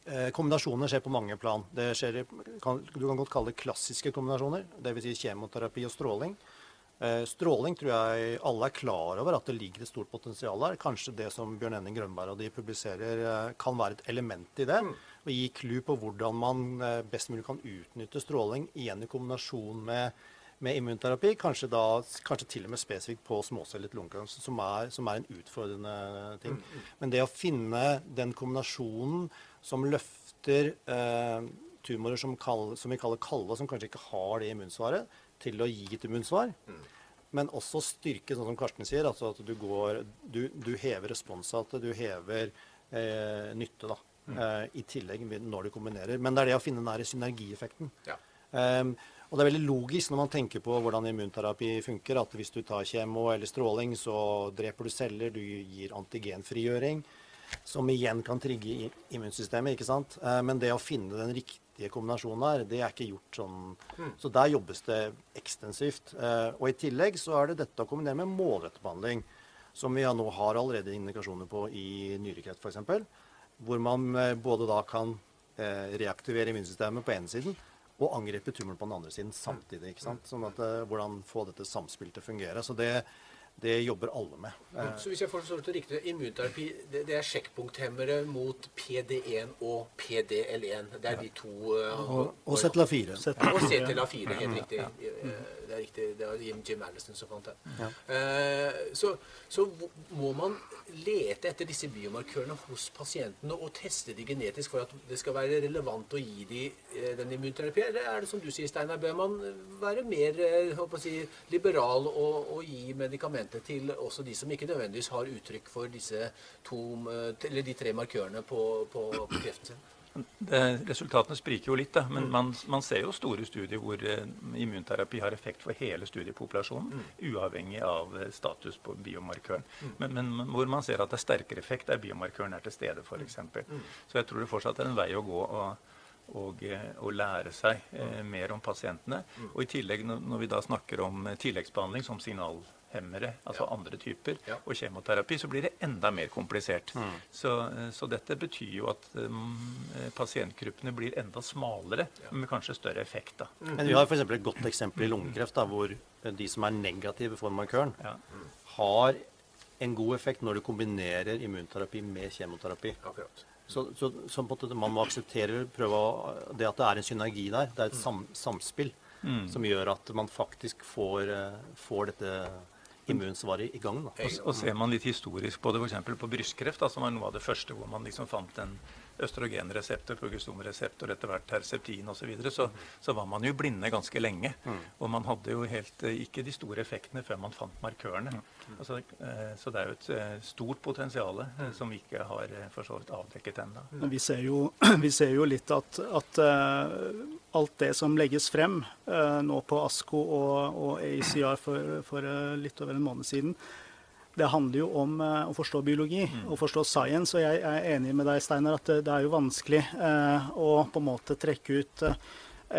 Speaker 8: eh, kombinasjoner skjer på mange plan. Det skjer, kan, du kan godt kalle det klassiske kombinasjoner. Dvs. Si kjemoterapi og stråling. Eh, Stråling tror jeg alle er klar over at det ligger et stort potensial der. Kanskje det som Bjørn Henning Grønberg og de publiserer, eh, kan være et element i det. Og gi clou på hvordan man eh, best mulig kan utnytte stråling igjen i kombinasjon med, med immunterapi. Kanskje, da, kanskje til og med spesifikt på småcellet lungekreft, som, som er en utfordrende ting. Men det å finne den kombinasjonen som løfter eh, tumorer som, kall, som vi kaller kalde, som kanskje ikke har det immunsvaret, til å gi et immunsvar. Men også styrke, sånn som Karsten sier, altså at du, går, du, du hever responsatet, du hever eh, nytte. da, eh, I tillegg når du kombinerer. Men det er det å finne den der synergieffekten.
Speaker 2: Ja.
Speaker 8: Um, og det er veldig logisk når man tenker på hvordan immunterapi funker, at hvis du tar kjemo eller stråling, så dreper du celler, du gir antigenfrigjøring, som igjen kan trigge immunsystemet. ikke sant? Uh, men det å finne den riktige kombinasjonen her, det er ikke gjort sånn. Så der jobbes det ekstensivt. Eh, og i tillegg så er det dette å kombinere med målrettet behandling, som vi nå har allerede indikasjoner på i nyrekreft f.eks., hvor man eh, både da kan eh, reaktivere immunsystemet på ene siden og angripe tumoren på den andre siden samtidig. ikke sant? Sånn at eh, Hvordan få dette samspillet til å fungere. Så det, det jobber alle med.
Speaker 2: Så hvis jeg forstår det riktig, immunterapi det, det er sjekkpunkthemmere mot PD1 og PDL1. Det er de to uh,
Speaker 8: Og, og ZLA4.
Speaker 2: Ja, Og CTLA4, helt riktig. Eh, Det er riktig. Det var Jim, Jim Allison som fant det.
Speaker 8: Ja.
Speaker 2: Uh, Så, så må man lete etter disse biomarkørene hos pasientene og teste de genetisk for at det skal være relevant å gi de eh, den immunterapi? Eller er det som du sier, Steinar, bør man være mer uh, håper å si, liberal og, og gi medikamenter til også de som ikke nødvendigvis har uttrykk for to, eh, eller de tre markørene på, på, på kreften sin?
Speaker 10: Det, resultatene spriker jo litt, da, men man, man ser jo store studier hvor eh, immunterapi har effekt for hele studiepopulasjonen, uavhengig av eh, status på biomarkøren. Men, men hvor man ser at det er sterkere effekt der biomarkøren er til stede, f.eks. Så jeg tror det fortsatt er en vei å gå. og og, og lære seg eh, mer om pasientene. Og i tillegg, når, vi da snakker om eh, tilleggsbehandling som signalhemmere, altså andre typer, og kjemoterapi, så blir det enda mer komplisert. Så, eh, så dette betyr jo at um, eh, pasientgruppene blir enda smalere, men med kanskje større effekt. da.
Speaker 8: Men vi har f.eks. et godt eksempel i lungekreft, da, hvor de som er negative for markøren, har en god effekt når du kombinerer immunterapi med kjemoterapi. Så, så, så på en måte man må akseptere prøve å, det at det er en synergi der. Det er et sam, samspill
Speaker 10: Mm.
Speaker 8: som gjør at man faktisk får, eh, får dette immunsvaret i gang. Da.
Speaker 10: Og, og ser man litt historisk på det, f.eks. på brystkreft, da, som var noe av det første hvor man liksom fant en østrogenreseptor, progestomreseptor, etter hvert herceptin osv., så, videre, så så var man jo blinde ganske lenge. Og man hadde jo helt eh, ikke de store effektene før man fant markørene. Altså, eh, så det er jo et eh, stort potensial som vi ikke har for så vidt avdekket ennå.
Speaker 11: Vi <clears throat> vi ser jo litt at, at alt det som legges frem eh, nå på ASKO og, og ACR for, for eh, litt over en måned siden, det handler jo om eh, å forstå biologi og forstå science. Og jeg er enig med deg, Steinar, at det, det er jo vanskelig eh, å på en måte trekke ut eh,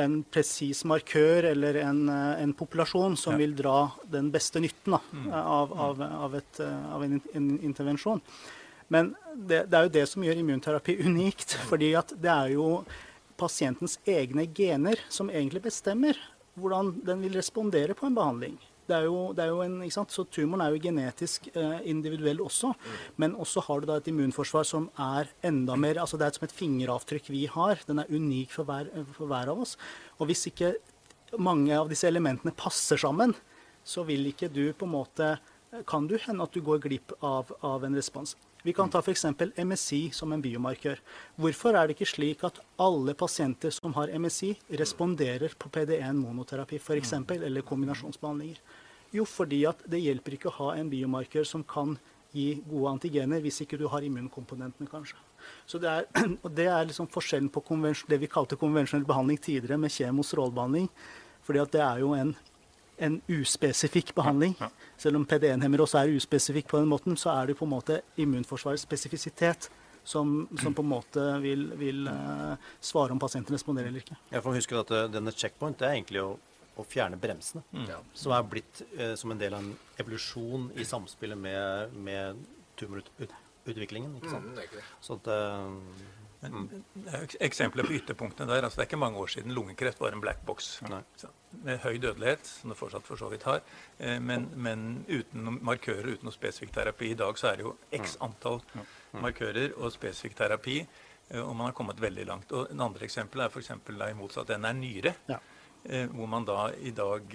Speaker 11: en presis markør eller en, eh, en populasjon som vil dra den beste nytten da, av, av, av, et, av en, en intervensjon. Men det, det er jo det som gjør immunterapi <laughs> unikt. fordi at det er jo pasientens egne gener som egentlig bestemmer hvordan den vil respondere på en behandling. Det er jo, det er jo en, ikke sant? Så tumoren er jo genetisk eh, individuell også. Men også har du da et immunforsvar som er enda mer altså Det er som et fingeravtrykk vi har. Den er unik for hver, for hver av oss. Og hvis ikke mange av disse elementene passer sammen, så vil ikke du på en måte Kan du hende at du går glipp av, av en respons. Vi kan ta f.eks. MSI som en biomarkør. Hvorfor er det ikke slik at alle pasienter som har MSI, responderer på PD1 monoterapi f.eks., eller kombinasjonsbehandlinger? Jo, fordi at det hjelper ikke å ha en biomarkør som kan gi gode antigener hvis ikke du har immunkomponentene, kanskje. Så det er, <clears throat> og det er liksom forskjellen på det vi kalte konvensjonell behandling tidligere, med kjemostrålebehandling. fordi det er jo en, en uspesifikk behandling. Selv om PD1-hemmere også er uspesifikk på den måten, så er det på en måte immunforsvarets spesifisitet som, som, på en måte vil, vil uh, svare om pasienten responderer eller ikke.
Speaker 8: Jeg får huske at uh, denne checkpoint det er egentlig å, å fjerne bremsene. Mm. Som er blitt uh, som en del av en evolusjon i samspillet med, med tumorutviklingen. ikke sant? Mm, det Så at,
Speaker 10: men, eksempler på ytterpunktene der. altså Det er ikke mange år siden lungekreft var en black box. Med høy dødelighet, som det fortsatt for så vidt har. Men, men uten markører, uten noe spesifikk terapi. I dag så er det jo x antall markører og spesifikk terapi. Og man har kommet veldig langt. Og En andre eksempel er f.eks. motsatt ende er nyre. Ja. Eh, hvor man da i dag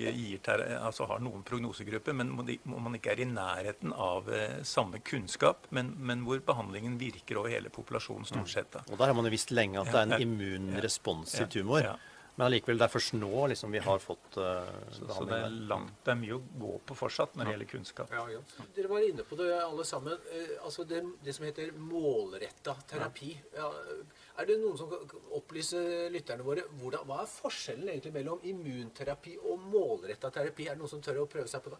Speaker 10: altså har noen prognosegrupper, men hvor man ikke er i nærheten av eh, samme kunnskap, men, men hvor behandlingen virker over hele populasjonen stort sett. Da.
Speaker 8: Og Der har man jo visst lenge at det er en immunresponsiv tumor. Ja, ja. Men allikevel, det er først nå liksom, vi har fått uh,
Speaker 10: så, så det, er langt, det er mye å gå på fortsatt når det gjelder kunnskap.
Speaker 2: Ja, ja. Dere var inne på det alle sammen. Uh, altså det, det, som heter målretta terapi. Ja. er det noen som kan opplyse lytterne våre hvordan, hva er forskjellen egentlig mellom immunterapi og målretta terapi? Er det noen som tør å prøve seg på det?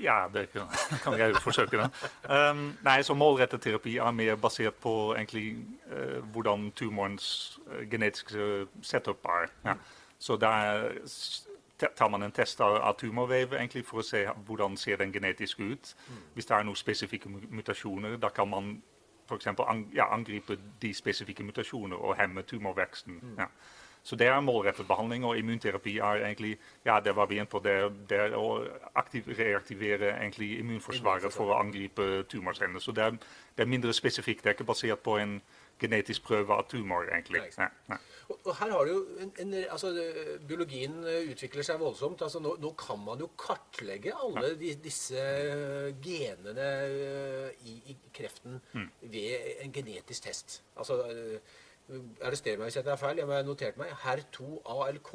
Speaker 9: Ja, det kan, kan jeg jo forsøke. Da. Um, nei, så Målrettet terapi er mer basert på egentlig uh, hvordan tumorens uh, genetiske setup er. Ja. Så der tar man en test av, av tumorvev egentlig for å se hvordan ser den genetisk ut. Mm. Hvis det er noen spesifikke mutasjoner, da kan man f.eks. An, ja, angripe de spesifikke mutasjoner og hemme tumorveksten. Mm. Ja. Så det er målrettet behandling, og immunterapi er egentlig ja, det var vi inne på, det, det å aktiv, reaktivere immunforsvaret for å angripe tumorcellene. Så det er, det er, mindre spesifikt. Det er ikke basert på en genetisk prøve av tumor, egentlig. Nei,
Speaker 2: nei. Og, og, her har du jo en, en, altså, Biologien utvikler seg voldsomt. altså Nå, nå kan man jo kartlegge alle de, disse genene eh, i, i kreften mm. ved en genetisk test. Altså Arrester meg hvis jeg tar feil. Jeg har notert meg. HER2, ALK,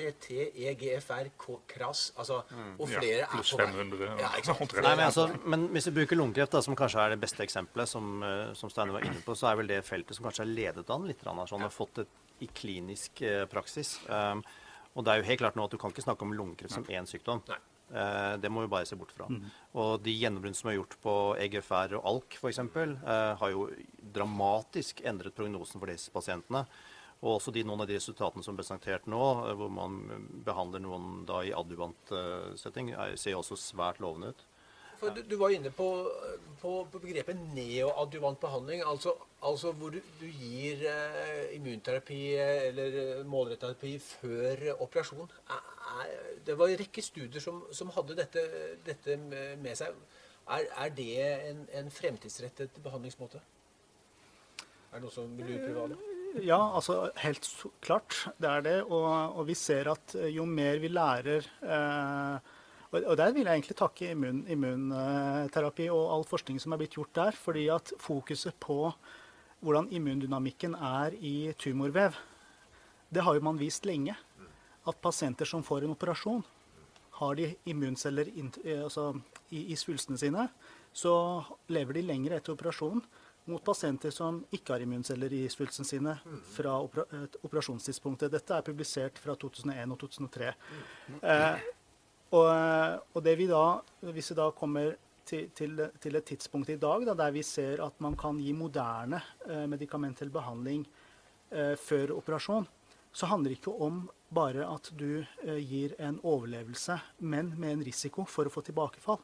Speaker 2: RT, EGFR, KRAS altså, mm. Og flere ja,
Speaker 9: pluss 500. Ja, <laughs>
Speaker 8: Nei, men, altså, men, hvis vi bruker lungekreft, da, som kanskje er det beste eksempelet, som, eh, som Steiner var inne på, så er vel det feltet som kanskje er ledet an litt, sånn, har fått det i klinisk eh, praksis. Um, og det er jo helt klart nå at du kan ikke snakke om lungekreft som én sykdom. Nei. Eh, det må vi bare se bort fra. Mm. Og de gjennombruddene som er gjort på EGFR og ALK f.eks., eh, har jo dramatisk endret prognosen for disse pasientene. Og også de, noen av de resultatene som er presentert nå, eh, hvor man behandler noen da i adjuvant setting, ser også svært lovende ut.
Speaker 2: For du, du var inne på, på, på begrepet neoadjuvant behandling. Altså, altså hvor du, du gir eh, immunterapi eller målretterapi før operasjon. Er, det var en rekke studier som, som hadde dette, dette, med seg. Er, er det en, en, fremtidsrettet behandlingsmåte? Er det noe som vil du prøve
Speaker 11: Ja, altså helt klart. Det er det. Og, og vi ser at jo mer vi lærer eh, og Der vil jeg egentlig takke immun, immunterapi og all forskning som er blitt gjort der. fordi at fokuset på hvordan immundynamikken er i tumorvev, det har jo man vist lenge. At pasienter som får en operasjon, har de immunceller eh, altså, i, i svulstene sine, så lever de lenger etter operasjonen mot pasienter som ikke har immunceller i svulstene sine fra operasjonstidspunktet. Dette er publisert fra 2001 og 2003. Eh, og, og, det vi da, hvis vi da kommer til, til, til et tidspunkt i dag da, der vi ser at man kan gi moderne eh, medikamentell behandling eh, før operasjon, så handler det ikke om bare at du eh, gir en overlevelse, men med en risiko for å få tilbakefall.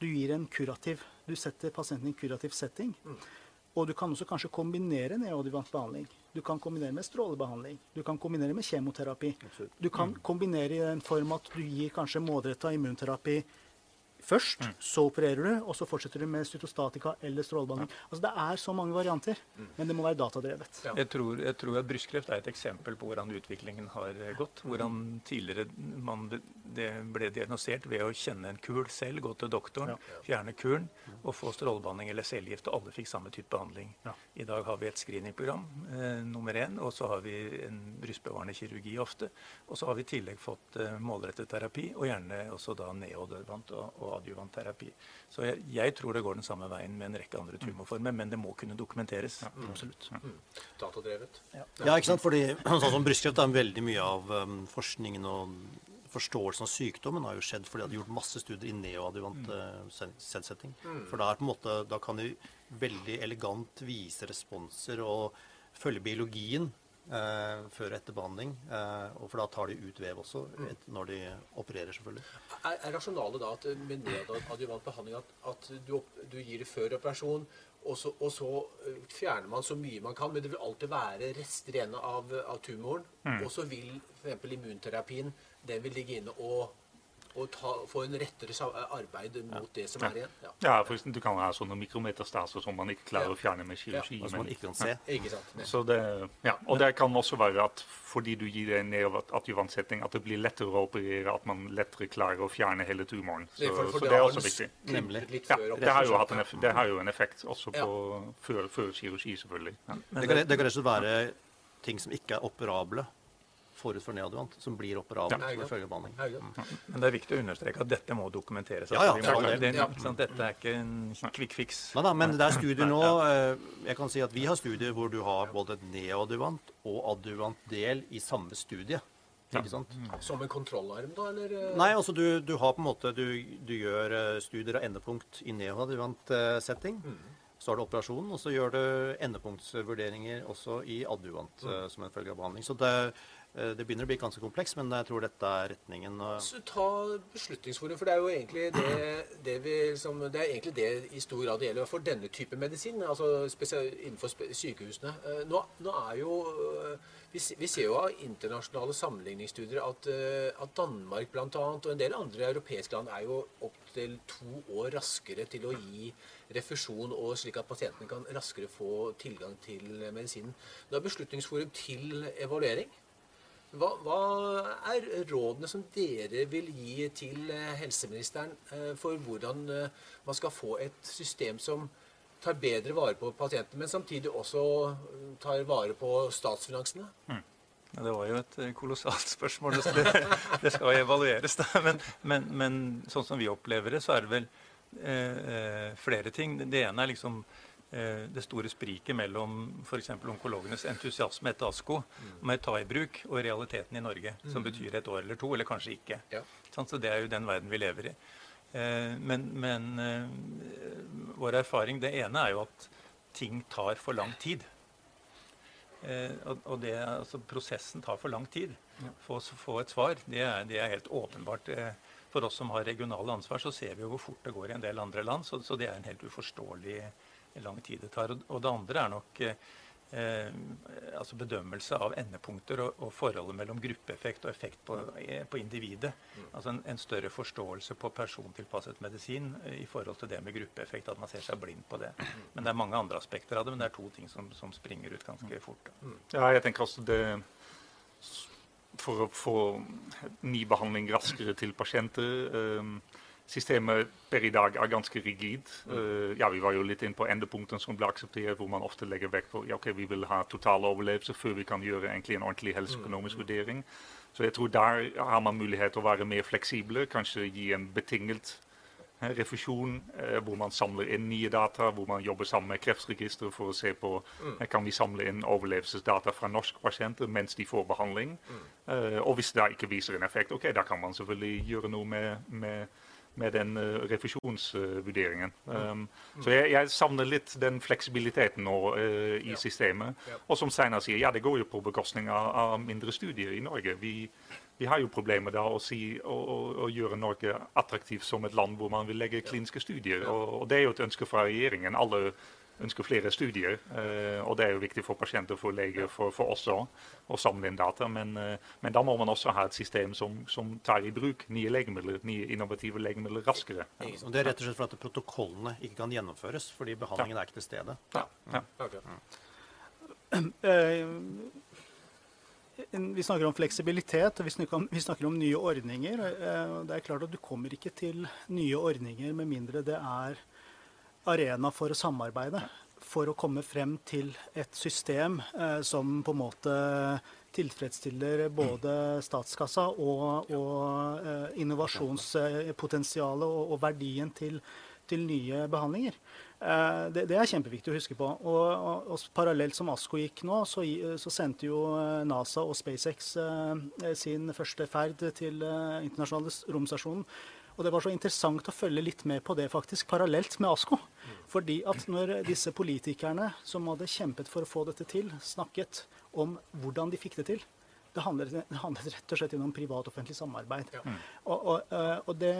Speaker 11: Du gir en kurativ, du setter pasienten i en kurativ setting. Og du kan også kanskje kombinere neoadjuvant behandling. Du kan kombinere med strålebehandling. Du kan kombinere med kjemoterapi. Du kan mm. kombinere i den form at du gir kanskje målretta immunterapi først, mm. så opererer du, og så fortsetter du med cytostatika eller strålebehandling. Ja. Altså, det er så mange varianter, mm. men det må være datadrevet.
Speaker 10: Ja. Jeg, tror, jeg, tror, at brystkreft er et eksempel på hvordan utviklingen har gått. Hvordan tidligere man, det ble diagnosert ved å kjenne en kul selv, gå til doktoren, ja. fjerne kulen og få strålebehandling eller cellegift. Og alle fikk samme type behandling. I dag har vi et screeningprogram eh, nummer én, og så har vi en brystbevarende kirurgi ofte. Og så har vi i tillegg fått eh, målrettet terapi, og gjerne også da neodødvant og, og neoadjuvantterapi. Så jeg, jeg, tror det går den samme veien med en rekke andre tumorformer, men det må kunne dokumenteres. Ja, absolutt.
Speaker 2: Mm. Datadrevet.
Speaker 8: Ja. ja. ikke sant. Fordi <clears throat> sånn som brystkreft er veldig mye av um, forskningen og forståelsen av sykdommen har jo skjedd fordi de har gjort masse studier i neoadjuvant uh, selvsetting. Mm. For da, er på en måte, da kan de veldig elegant vise responser og følge biologien eh, før og etter behandling. Eh, og for da tar de ut vev også et, når de opererer, selvfølgelig.
Speaker 2: Er, er rasjonalet da at med nedoadjuvant behandling at, at du, du, gir det før operasjon, og så, og så, eh, fjerner man så mye man kan, men det vil alltid være rester igjen av, av tumoren. Mm. Og så vil f.eks. immunterapien den vil ligge inne og og ta, få en rettere arbeid mot det som er igjen.
Speaker 9: Ja, ja for eksempel, Du kan ha sånne mikrometerstaser som man ikke klarer å fjerne med kirurgi.
Speaker 8: Ja, som man ikke kan se.
Speaker 2: Ikke sant,
Speaker 9: så det, ja, og det kan også være at fordi du gir det en neoadjuvantsetting, at det blir lettere å operere, at man lettere klarer å fjerne hele tumoren. Så, for, for så det, er også viktig.
Speaker 2: Nemlig.
Speaker 9: Ja, det har jo, hatt en effekt, det har jo en effekt også på, før, før kirurgi, selvfølgelig.
Speaker 8: Det kan, det kan rett og slett være ting som ikke er operable forut for neoadjuvant, som blir operabelt ja. ved følgebehandling.
Speaker 10: behandling. Men det er viktig å understreke at dette må dokumenteres.
Speaker 8: Ja, ja,
Speaker 10: det, det, sånn, dette er ikke en quick fix.
Speaker 8: Nei, da, men det er studier nå eh, Jeg kan si at Vi har studier hvor du har både neoadjuvant og adjuvant del i samme studie. Ikke sant?
Speaker 2: Mm. Som en kontrollarm, da? eller?
Speaker 8: Eh? Nei, altså du, du har på en måte Du, du gjør eh, studier av endepunkt i neoadjuvant setting. Mm. Så har du operasjonen, og så gjør du endepunktsvurderinger også i adjuvant mm. som en følge av behandling. Så det, det begynner å bli ganske komplekst, men jeg tror dette er retningen.
Speaker 2: Så ta Beslutningsforum, for det er jo egentlig det, det, vi, som, det egentlig det i stor grad det gjelder for denne type medisin, altså innenfor sykehusene. Eh, nå, nå er jo eh, vi, ser jo av internasjonale sammenligningsstudier at, at Danmark bl.a. og en del andre europeiske land er jo opptil to år raskere til å gi refusjon, og slik at pasientene kan raskere få tilgang til medisinen. Nå er Beslutningsforum til evaluering. Hva, hva, er rådene som dere vil gi til eh, helseministeren eh, for hvordan eh, man skal få et system som tar bedre vare på pasientene, men samtidig også tar vare på statsfinansene?
Speaker 10: Mm. Det var jo et kolossalt spørsmål. Det, <laughs> det skal evalueres. Da. Men, men, men, sånn som vi opplever det, så er det vel eh, flere ting. Det ene er liksom det store spriket mellom f.eks. onkologenes entusiasme etter ASKO med ta i bruk og realiteten i Norge, som mm. betyr et år eller to, eller kanskje ikke. Ja. Så Det er jo den verden vi lever i. Eh, men, men eh, vår erfaring Det ene er jo at ting tar for lang tid. Og det, altså Prosessen tar for lang tid. For å få et svar, det er, det er helt åpenbart. For oss som har regionale ansvar, så ser vi jo hvor fort det går i en del andre land. Så, så det er en helt uforståelig lang tid det tar. Og det andre er nok eh, altså bedømmelse av endepunkter og, og, forholdet mellom gruppeeffekt og effekt på, på individet. Altså en, en, større forståelse på persontilpasset medisin eh, i forhold til det med gruppeeffekt. At man ser seg blind på det. Men det er mange andre aspekter av det, men det er to ting som, som springer ut ganske fort.
Speaker 9: Ja, jeg tenker også det For å få ny behandling raskere til pasienter um, Systemet per i dag er ganske rigid. Uh, ja, Vi var jo litt inn på endepunktene som ble akseptert, hvor man ofte legger vekt på ja, ok, vi vil ha total overlevelse før vi kan gjøre egentlig en ordentlig helseøkonomisk vurdering. Så jeg tror der har man mulighet til å være mer fleksible, kanskje gi en betinget eh, refusjon, eh, hvor man samler inn nye data, hvor man jobber sammen med Kreftregisteret for å se på eh, kan vi samle inn overlevelsesdata fra norske pasienter mens de får behandling. Eh, og hvis det ikke viser en effekt, ok, da kan man selvfølgelig gjøre noe med, med med den uh, refusjonsvurderingen. Um, så jeg, jeg, savner litt den fleksibiliteten nå uh, i ja. systemet. Ja. Og som Steinar sier, ja, det går jo på bekostning av, av mindre studier i Norge. Vi, vi, har jo problemer da å, si, å, å, å, gjøre Norge attraktivt som et land hvor man vil legge kliniske studier. Og, og det er jo et ønske fra regjeringen. Alle ønsker flere studier. Eh, og det er jo viktig for pasienter, for leger, for, for oss òg, å samle inn data. Men, eh, men, da må man også ha et system som, som, tar i bruk nye legemidler, nye innovative legemidler raskere. Ja.
Speaker 8: Og Det er rett og slett for at protokollene ikke kan gjennomføres, fordi behandlingen ja. er ikke til stede. Ja. ja. Okay.
Speaker 11: Vi snakker om fleksibilitet, og vi snakker om, vi snakker om nye ordninger. Det er klart at Du kommer ikke til nye ordninger med mindre det er arena for å samarbeide. For å komme frem til et system eh, som på en måte tilfredsstiller både statskassa og, og eh, innovasjonspotensialet og, og verdien til, til nye behandlinger. Eh, det, det, er kjempeviktig å huske på. Og, og, Parallelt som ASKO gikk nå, så, så, sendte jo eh, NASA og SpaceX eh, sin første ferd til eh, internasjonale romstasjonen. Og det var så interessant å følge litt med på det faktisk, parallelt med ASKO. Fordi at når disse politikerne som hadde kjempet for å få dette til, snakket om hvordan de fikk det til, det handlet, det handlet, rett og slett om privat-offentlig samarbeid. Ja. Og, og, eh, og det,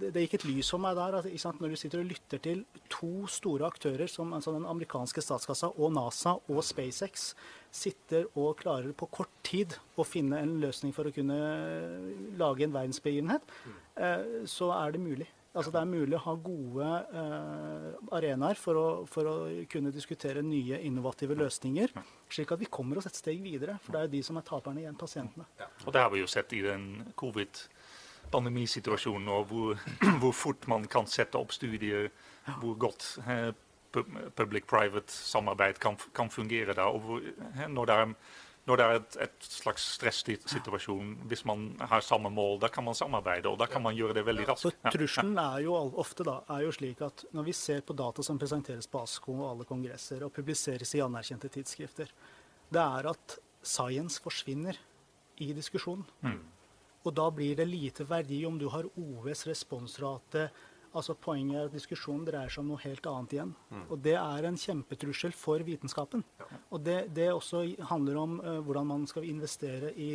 Speaker 11: det, gikk et lys for meg der at når du sitter og lytter til to store aktører som altså den amerikanske statskassa og NASA og SpaceX sitter og klarer på kort tid å finne en løsning for å kunne lage en verdensbegivenhet, mm. eh, så er det mulig. Altså Det er mulig å ha gode eh, arenaer for for å, kunne diskutere nye, innovative løsninger, slik at vi kommer oss et steg videre. For det er jo de som er taperne igjen, pasientene.
Speaker 9: Ja. Og Det har vi jo sett i den covid-pandemisituasjonen, hvor, <clears throat> hvor, fort man kan sette opp studier, ja. hvor godt eh, public-private samarbeid kan, kan, fungere da. og hvor, eh, når det er når det er et, et slags stressituasjon, hvis man har samme mål, da kan man samarbeide. Og da kan man gjøre det veldig raskt.
Speaker 11: Så Trusselen er jo ofte da, er jo slik at når vi ser på data som presenteres på ASKO og alle kongresser, og publiseres i anerkjente tidsskrifter, det er at science forsvinner i diskusjonen. Mm. Og da blir det lite verdi om du har OS responsrate, Altså Poenget er at diskusjonen dreier seg om noe helt annet igjen. Mm. Og det er en kjempetrussel for vitenskapen. Ja. Og det, det, også handler om uh, hvordan man skal investere i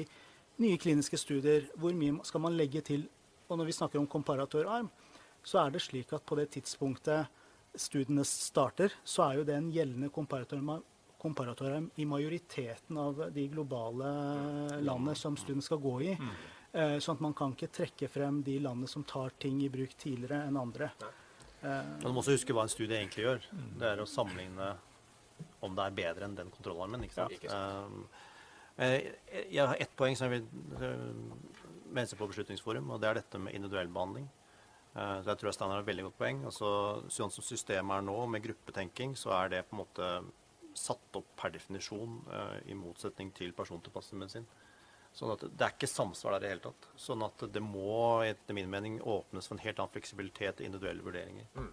Speaker 11: nye kliniske studier. Hvor mye skal man legge til? Og når vi snakker om komparatorarm, så er det slik at på det tidspunktet studiene starter, så er jo det en gjeldende komparatorarm, komparatorarm i majoriteten av de globale landene som studiene skal gå i. Mm. Eh, sånn at man kan ikke trekke frem de landene som tar ting i bruk tidligere enn andre.
Speaker 8: Eh, man må også huske hva en studie egentlig gjør. Det er å sammenligne om det er bedre enn den kontrollarmen. ikke sant? Ja, eh, jeg har ett poeng som jeg vil mene på Beslutningsforum, og det er dette med individuell behandling. Så jeg tror Steiner har et veldig godt poeng. Altså, sånn som systemet er nå, med gruppetenking, så er det på en måte satt opp per definisjon i motsetning til persontilpasset medisin. Sånn at Det er ikke samsvar der i det hele tatt. Sånn at det må etter min mening åpnes for en helt annen fleksibilitet i individuelle vurderinger. Mm.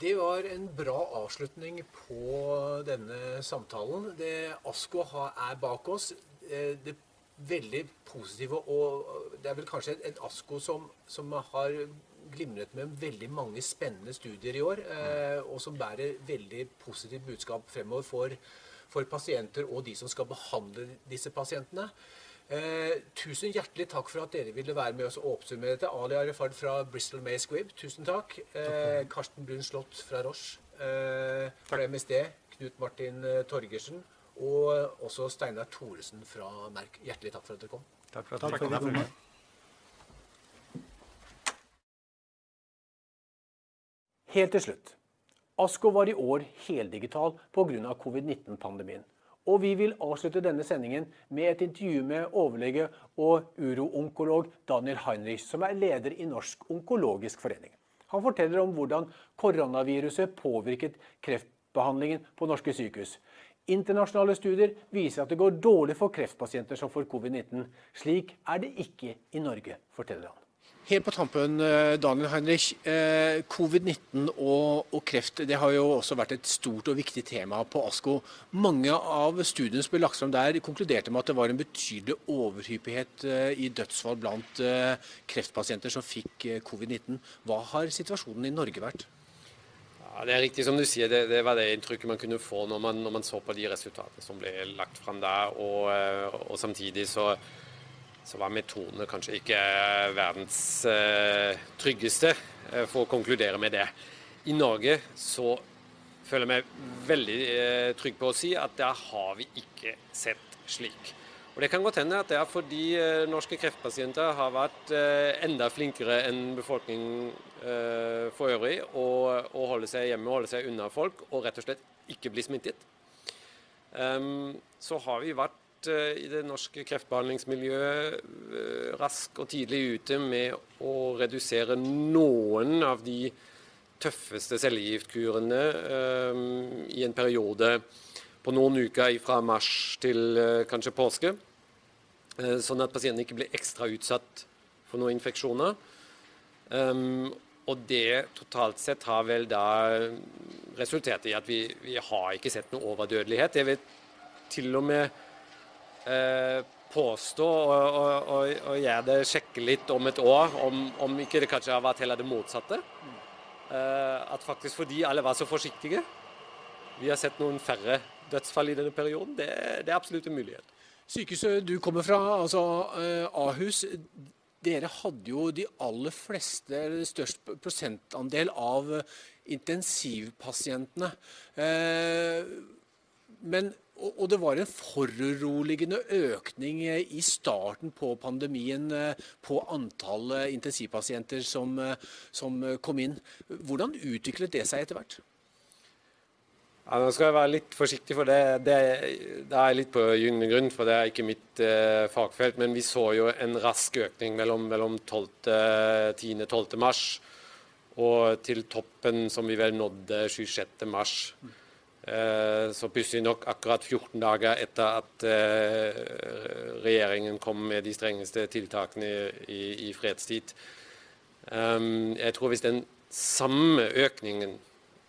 Speaker 2: Det var en bra avslutning på denne samtalen. Det ASKO er bak oss. Eh, det veldig positive og Det er vel kanskje en ASKO som, som har glimret med veldig mange spennende studier i år, eh, og som bærer veldig positivt budskap fremover for for pasienter og de som skal behandle disse pasientene. Eh, tusen hjertelig takk for at dere ville være med oss og oppsummere dette. Ali Arifard fra Bristol May Squibb, tusen takk. Eh, Karsten Brun Slott fra Roche eh, fra MSD. Knut Martin eh, Torgersen. Og også Steinar Thoresen fra Merk. Hjertelig takk for at dere kom.
Speaker 11: Takk for at dere kom.
Speaker 2: Helt til slutt. ASKO var i år heldigital pga. covid-19-pandemien. Og vi vil avslutte denne sendingen med et intervju med overlege og uroonkolog Daniel Heinrich, som er leder i Norsk onkologisk forening. Han forteller om hvordan koronaviruset påvirket kreftbehandlingen på norske sykehus. Internasjonale studier viser at det går dårlig for kreftpasienter som får covid-19. Slik er det ikke i Norge, forteller han. Helt på tampen, eh, Daniel Heinrich. Eh, Covid-19 og, og, kreft det har jo også vært et stort og viktig tema på ASKO. Mange av studiene som ble lagt fram der, konkluderte med at det var en betydelig overhyppighet eh, i dødsfall blant kreftpasienter som fikk covid-19. Hva har situasjonen i Norge vært?
Speaker 5: Ja, det er riktig som du sier, det, det, var det inntrykket man kunne få når man, når man så på de resultatene som ble lagt fram der. Og, og samtidig så så var metodene kanskje ikke eh, verdens eh, tryggeste, eh, for å konkludere med det. I Norge så føler jeg meg veldig trygg på å si at der har vi ikke sett slik. Og Det kan godt hende at det er fordi norske kreftpasienter har vært enda flinkere enn befolkningen for øvrig å holde seg hjemme, holde seg unna folk og rett og slett ikke bli smittet. Ehm, så har vi vært Eh, i det norske kreftbehandlingsmiljøet eh, rask og tidlig ute med å redusere noen av de tøffeste cellegiftkurene um, i en periode på noen uker fra mars til kanskje påske. Sånn at pasienten ikke blir ekstra utsatt for noen infeksjoner. Og det totalt sett har vel da resultert i at vi, vi har ikke sett noe overdødelighet. Det vil til og med eh, påstå og, og, og, gjøre det sjekke litt om et år, om, om ikke det kanskje har vært heller det motsatte. Eh, at faktisk fordi alle var så forsiktige, vi har sett noen færre dødsfall i denne perioden. Det, det er absolutt en mulighet.
Speaker 2: Sykehuset du kommer fra, altså eh, Ahus. Dere hadde jo de aller fleste, eller størst prosentandel av intensivpasientene. Eh, men og det var en foruroligende økning i starten på pandemien på antall intensivpasienter som, som kom inn. Hvordan utviklet det seg etter hvert?
Speaker 5: Ja, nå skal jeg være litt forsiktig, for det, det, det er litt på gyngende grunn. For det er ikke mitt eh, fagfelt. Men vi så jo en rask økning mellom, mellom 10.-12. mars og til toppen som vi vel nådde 26. mars. Eh, så pussig nok akkurat 14 dager etter at eh, regjeringen kom med de strengeste tiltakene i, i fredstid. Um, jeg tror hvis den samme økningen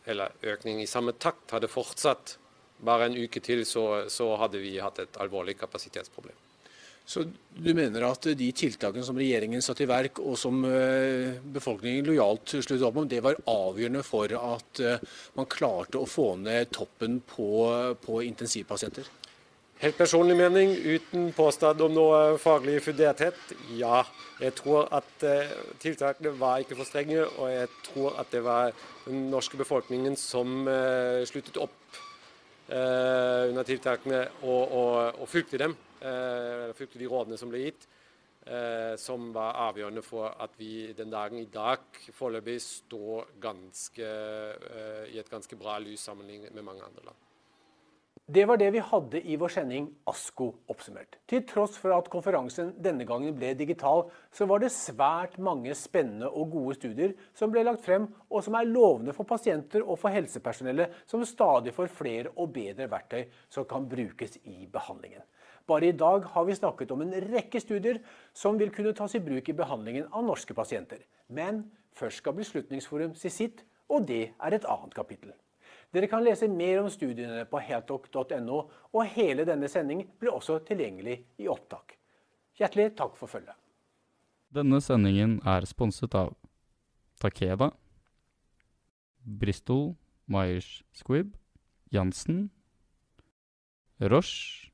Speaker 5: eller økning i samme takt hadde fortsatt bare en uke til, så, så hadde vi hatt et alvorlig kapasitetsproblem.
Speaker 2: Så du mener at de tiltakene som regjeringen satte i verk, og som eh, befolkningen lojalt sluttet opp om, det var avgjørende for at eh, man klarte å få ned toppen på, på intensivpasienter?
Speaker 5: Helt personlig mening, uten påstand om noe faglig funderthet, ja. Jeg tror at uh, tiltakene var ikke for strenge, og jeg tror at det var den norske befolkningen som sluttet opp under tiltakene og, og, og fulgte dem. Fulgte de rådene som ble gitt. som var avgjørende for at vi den dagen i dag foreløpig står ganske, i et ganske bra lys sammenlignet med mange andre land.
Speaker 2: Det var det vi hadde i vår sending ASKO oppsummert. Til tross for at konferansen denne gangen ble digital, så var det svært mange spennende og gode studier som ble lagt frem, og som er lovende for pasienter og for helsepersonellet, som stadig får flere og bedre verktøy som kan brukes i behandlingen. Bare i dag har vi snakket om en rekke studier som vil kunne tas i bruk i behandlingen av norske pasienter. Men først skal Beslutningsforum si sitt, og det er et annet kapittel. Dere kan lese mer om studiene på heltok.no, og hele denne sending blir også tilgjengelig i opptak. Hjertelig takk for følget.
Speaker 1: Denne sendingen er sponset av Takeda, Bristol Myers Squibb, Jansen, Roche,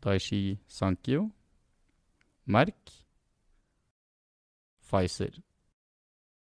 Speaker 1: Daishi Sankyo, Merk, Pfizer.